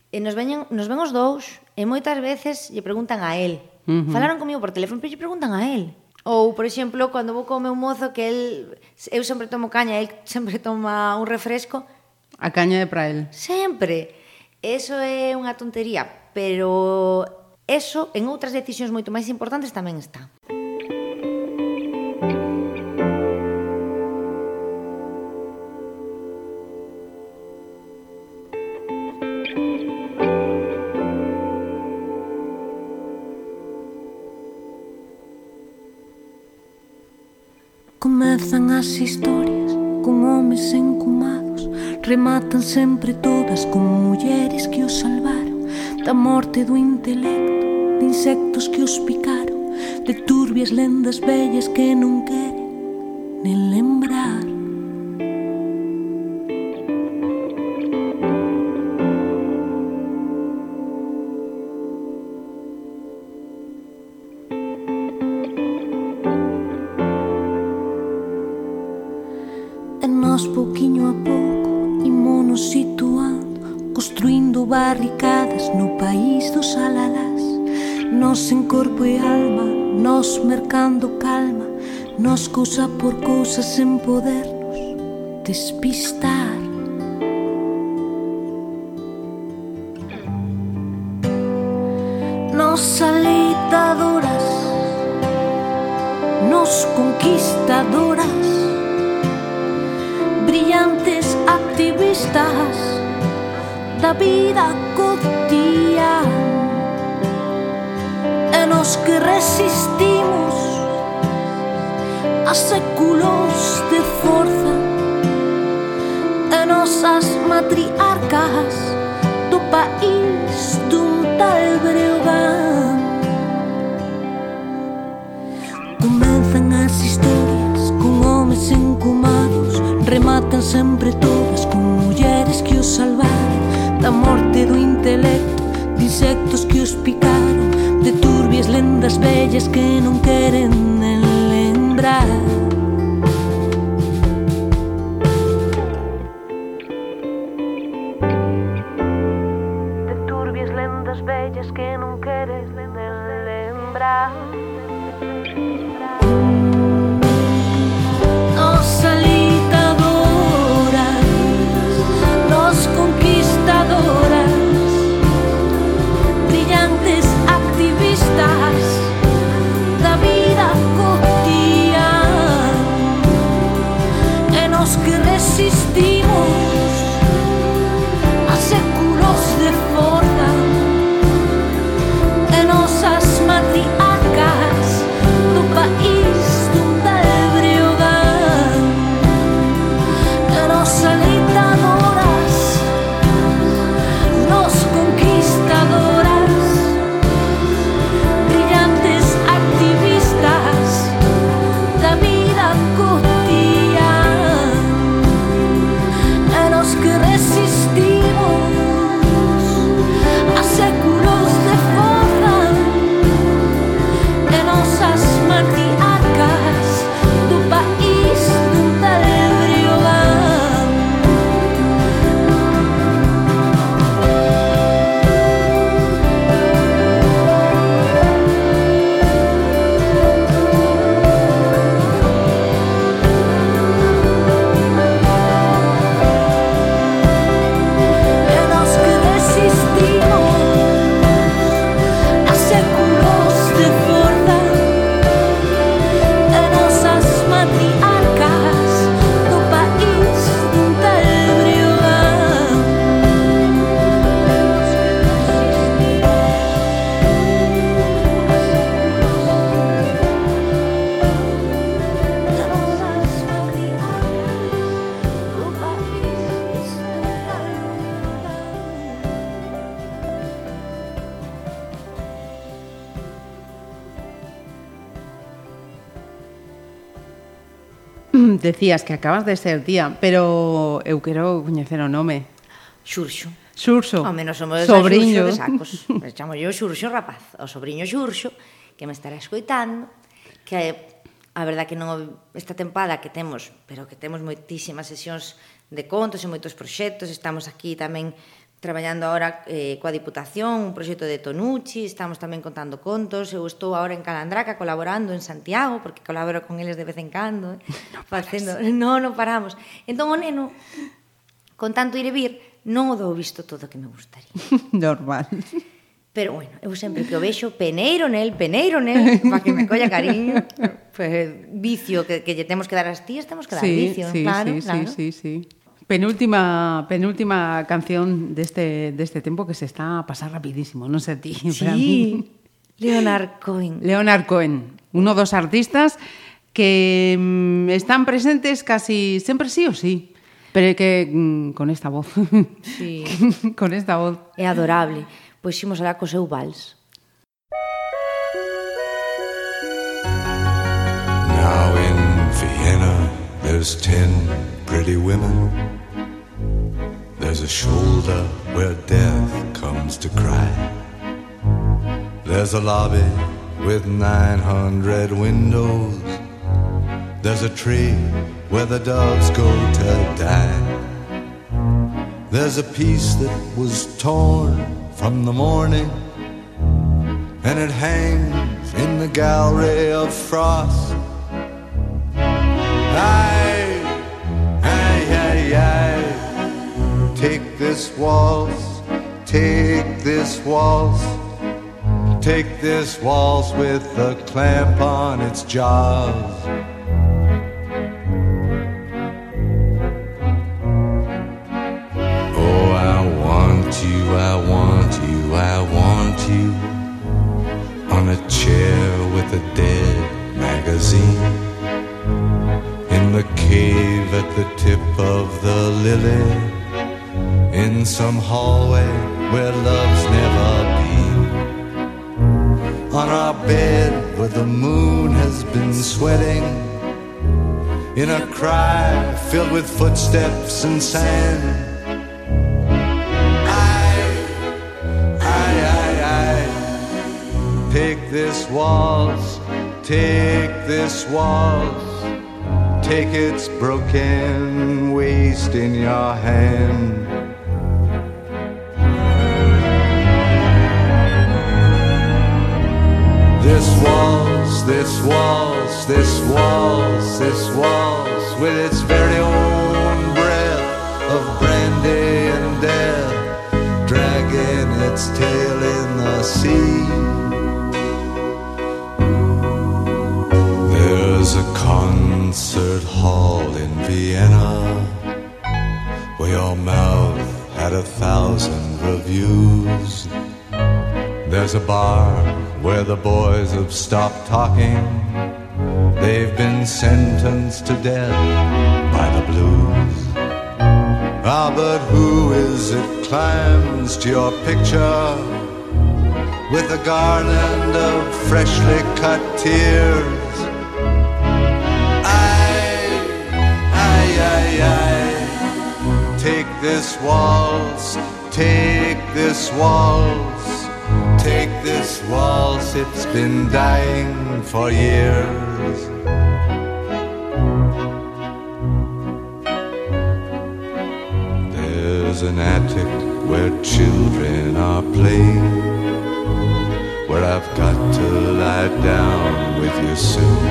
e nos, veñen, nos ven os dous, e moitas veces lle preguntan a él. Uh -huh. Falaron comigo por teléfono, pero lle preguntan a él. Ou, por exemplo, cando vou co meu mozo que el eu sempre tomo caña, el sempre toma un refresco. A caña é para el. Sempre. Eso é unha tontería, pero eso en outras decisións moito máis importantes tamén está. as historias con homes encumados. Rematan sempre todas con mulleres que os salvaron. Da morte do intelecto, de insectos que os picaron De turbias lendas bellas que non queren nen lembrar. Nos cousa por cousa sen podernos despistar. Nos alitadoras Nos conquistadoras Brillantes activistas da vida a séculos de forza e nosas matriarcas. Do país dun tal Breogán. Comenzan as historias con homes encumados. Rematan sempre todas con mulleres que os salvaron. Da morte do intelecto de insectos que os picaron. De turbias lendas bellas que non queren de lembrar decías que acabas de ser tía, pero eu quero coñecer o nome. Xurxo. Xurxo. Ao menos somos sobriño. de sacos. Me chamo yo Xurxo rapaz, o sobriño Xurxo, que me estará escoitando, que a verdad que non esta tempada que temos, pero que temos moitísimas sesións de contos e moitos proxectos, estamos aquí tamén traballando agora eh, coa Diputación, un proxecto de Tonucci, estamos tamén contando contos, eu estou agora en Calandraca colaborando en Santiago, porque colaboro con eles de vez en cando, eh, [laughs] no facendo, no, non paramos. Entón o neno, con tanto ir e vir, non o dou visto todo que me gustaría. [laughs] Normal. Pero bueno, eu sempre que o vexo, peneiro nel, peneiro nel, para que me colla cariño. [laughs] Pues, vicio que, que lle temos que dar as tías, temos que dar sí, vicio, sí, claro, sí, claro. Sí, sí, sí. Penúltima, penúltima canción de este, de este tiempo que se está a pasar rapidísimo, no sé a ti, sí. a mí. Leonard Cohen. Leonard Cohen, uno dos artistas que mm, están presentes casi sempre sí o sí. Pero que mm, con esta voz. Sí. [laughs] con esta voz. É adorable. Pois ximos alá co seu vals. Now in Vienna there's ten pretty women There's a shoulder where death comes to cry. There's a lobby with 900 windows. There's a tree where the doves go to die. There's a piece that was torn from the morning, and it hangs in the gallery of frost. Aye, aye, aye, aye. Take this waltz, take this waltz, take this waltz with a clamp on its jaws. Oh, I want you, I want you, I want you on a chair with a dead magazine in the cave at the tip of the lily in some hallway where love's never been. On our bed where the moon has been sweating in a cry filled with footsteps and sand. I, I, I, I, take this waltz, take this waltz, take its broken waist in your hand. This waltz, this waltz, this waltz, with its very own breath of brandy and death, dragging its tail in the sea. There's a concert hall in Vienna where your mouth had a thousand reviews. There's a bar where the boys have stopped talking. They've been sentenced to death by the blues. Ah, but who is it climbs to your picture with a garland of freshly cut tears? I, I, I, I, take this waltz, take this waltz. Take this waltz, it's been dying for years. There's an attic where children are playing, where I've got to lie down with you soon.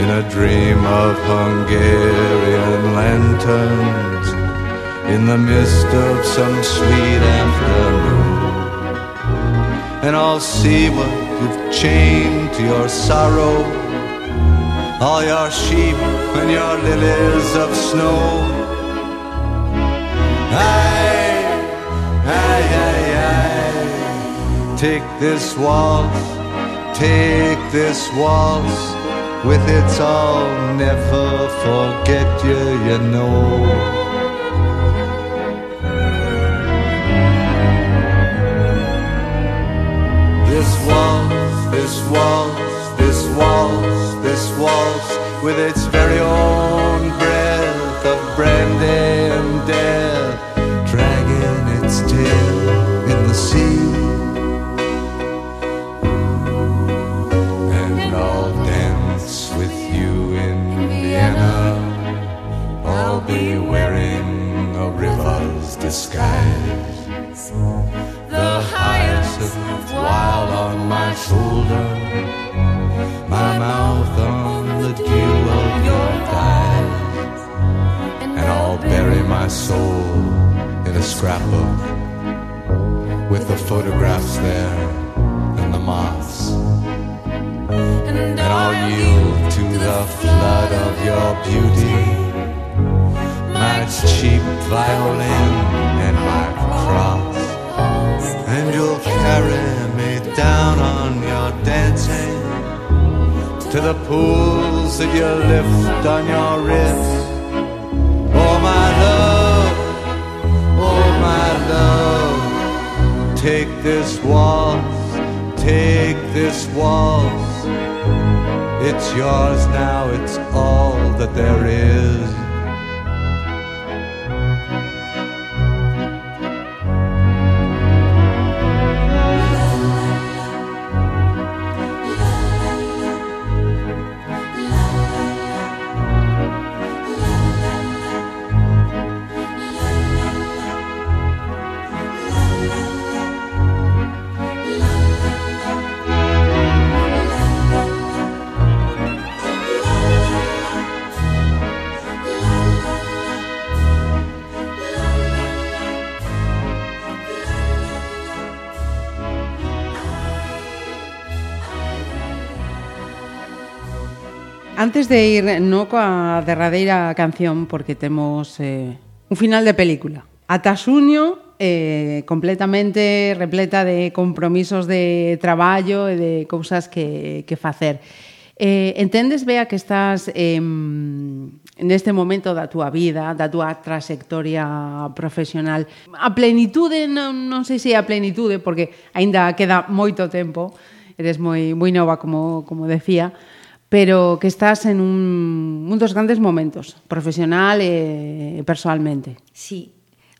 In a dream of Hungarian lanterns, in the mist of some sweet afternoon and I'll see what you've chained to your sorrow. All your sheep and your lilies of snow. Aye, aye, aye, aye. Take this waltz, take this waltz. With its I'll never forget you, you know. Waltz, this waltz, this waltz, this waltz, with its very own breath of brandy antes de ir no coa derradeira canción porque temos eh, un final de película. Ata xuño eh, completamente repleta de compromisos de traballo e de cousas que, que facer. Eh, entendes, Bea, que estás eh, neste momento da túa vida, da túa trayectoria profesional, a plenitude, non, non sei se a plenitude, porque aínda queda moito tempo, eres moi moi nova, como, como decía, pero que estás en un, un dos grandes momentos, profesional e personalmente. Sí,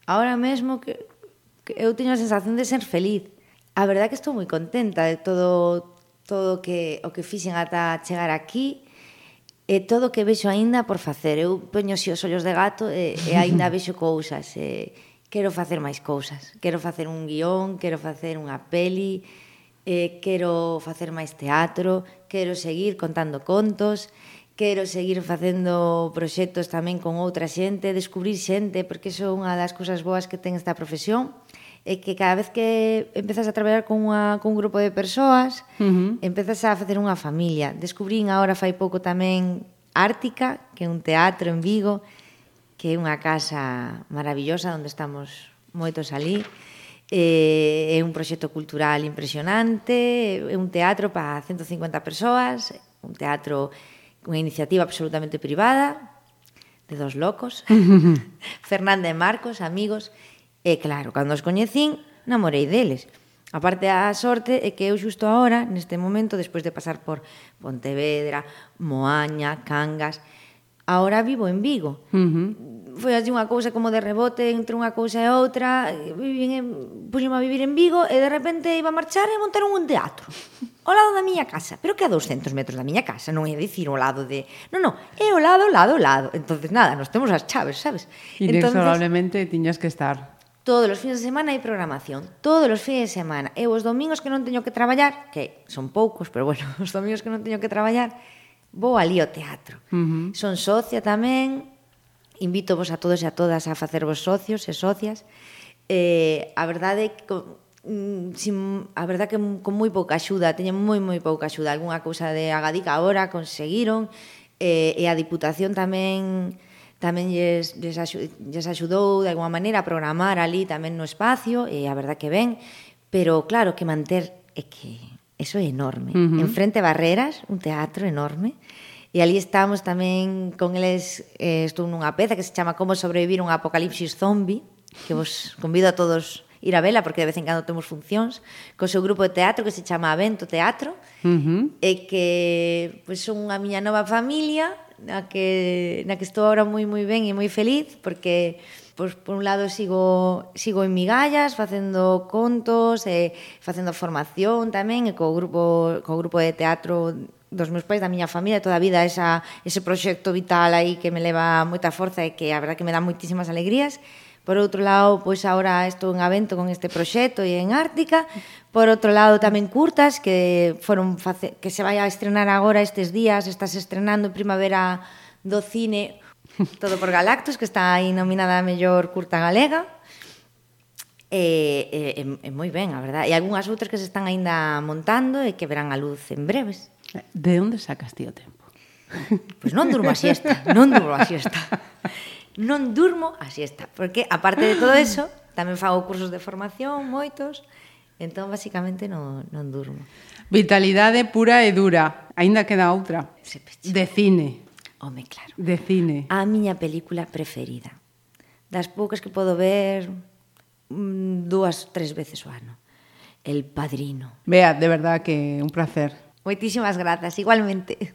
ahora mesmo que, que eu teño a sensación de ser feliz. A verdad que estou moi contenta de todo todo que o que fixen ata chegar aquí e todo o que vexo aínda por facer. Eu poño si os ollos de gato e, e aínda [laughs] vexo cousas. E, quero facer máis cousas. Quero facer un guión, quero facer unha peli, eh, quero facer máis teatro, quero seguir contando contos, quero seguir facendo proxectos tamén con outra xente, descubrir xente, porque iso é unha das cousas boas que ten esta profesión, é que cada vez que empezas a traballar con, unha, con un grupo de persoas, uh -huh. empezas a facer unha familia. Descubrín agora fai pouco tamén Ártica, que é un teatro en Vigo, que é unha casa maravillosa onde estamos moitos ali. Eh, é un proxecto cultural impresionante, é un teatro para 150 persoas, un teatro unha iniciativa absolutamente privada de dos locos, [laughs] Fernanda e Marcos, amigos, e claro, cando os coñecín, namorei deles. A parte a sorte é que eu xusto agora, neste momento, despois de pasar por Pontevedra, Moaña, Cangas, Ahora vivo en Vigo. Uh -huh. Foi así unha cousa como de rebote entre unha cousa e outra. Vivín en, puxeme a vivir en Vigo e de repente iba a marchar e montar un teatro. Ao lado da miña casa, pero que a 200 metros da miña casa, non é dicir ao lado de... Non, non, é ao lado, ao lado, ao lado. Entonces nada, nos temos as chaves, sabes? Inexorablemente Entonces, tiñas que estar. Todos os fines de semana hai programación, todos os fines de semana. E os domingos que non teño que traballar, que son poucos, pero bueno, [laughs] os domingos que non teño que traballar, vou ali ao teatro. Uh -huh. Son socia tamén, invitovos a todos e a todas a facervos socios e socias. Eh, a verdade é que mm, sin, a verdade que con moi pouca axuda, teñen moi moi pouca axuda, algunha cousa de Agadica agora conseguiron eh, e a Diputación tamén tamén lles, lles, lles axudou de alguma maneira a programar ali tamén no espacio e a verdade que ben, pero claro que manter é que eso é enorme. Uh -huh. Enfrente Barreras, un teatro enorme, E ali estamos tamén con eles, eh, estou nunha peza que se chama Como sobrevivir un apocalipsis zombie, que vos convido a todos ir a vela porque de vez en cando temos funcións, co seu grupo de teatro que se chama Avento Teatro, uh eh, -huh. e que pois, pues, son a miña nova familia, na que, na que estou agora moi moi ben e moi feliz, porque pois, por un lado sigo, sigo en migallas facendo contos e facendo formación tamén e co grupo, co grupo de teatro dos meus pais, da miña familia, toda a vida esa, ese proxecto vital aí que me leva moita forza e que a verdad que me dá moitísimas alegrías. Por outro lado, pois agora estou en Avento con este proxecto e en Ártica. Por outro lado, tamén curtas que foron face... que se vai a estrenar agora estes días, estás estrenando Primavera do Cine Todo por Galactus, que está aí nominada a mellor curta galega. E, e, e moi ben, a verdade. E algunhas outras que se están aínda montando e que verán a luz en breves. De onde sacas ti o tempo? Pois pues non durmo a siesta, non durmo a siesta. Non durmo a siesta, porque aparte de todo eso, tamén fago cursos de formación, moitos, entón basicamente non, non durmo. Vitalidade pura e dura, aínda queda outra. De cine. Home, claro. De cine. A miña película preferida. Das poucas que podo ver mm, dúas, tres veces o ano. El Padrino. Bea, de verdad que un placer. Moitísimas grazas, igualmente.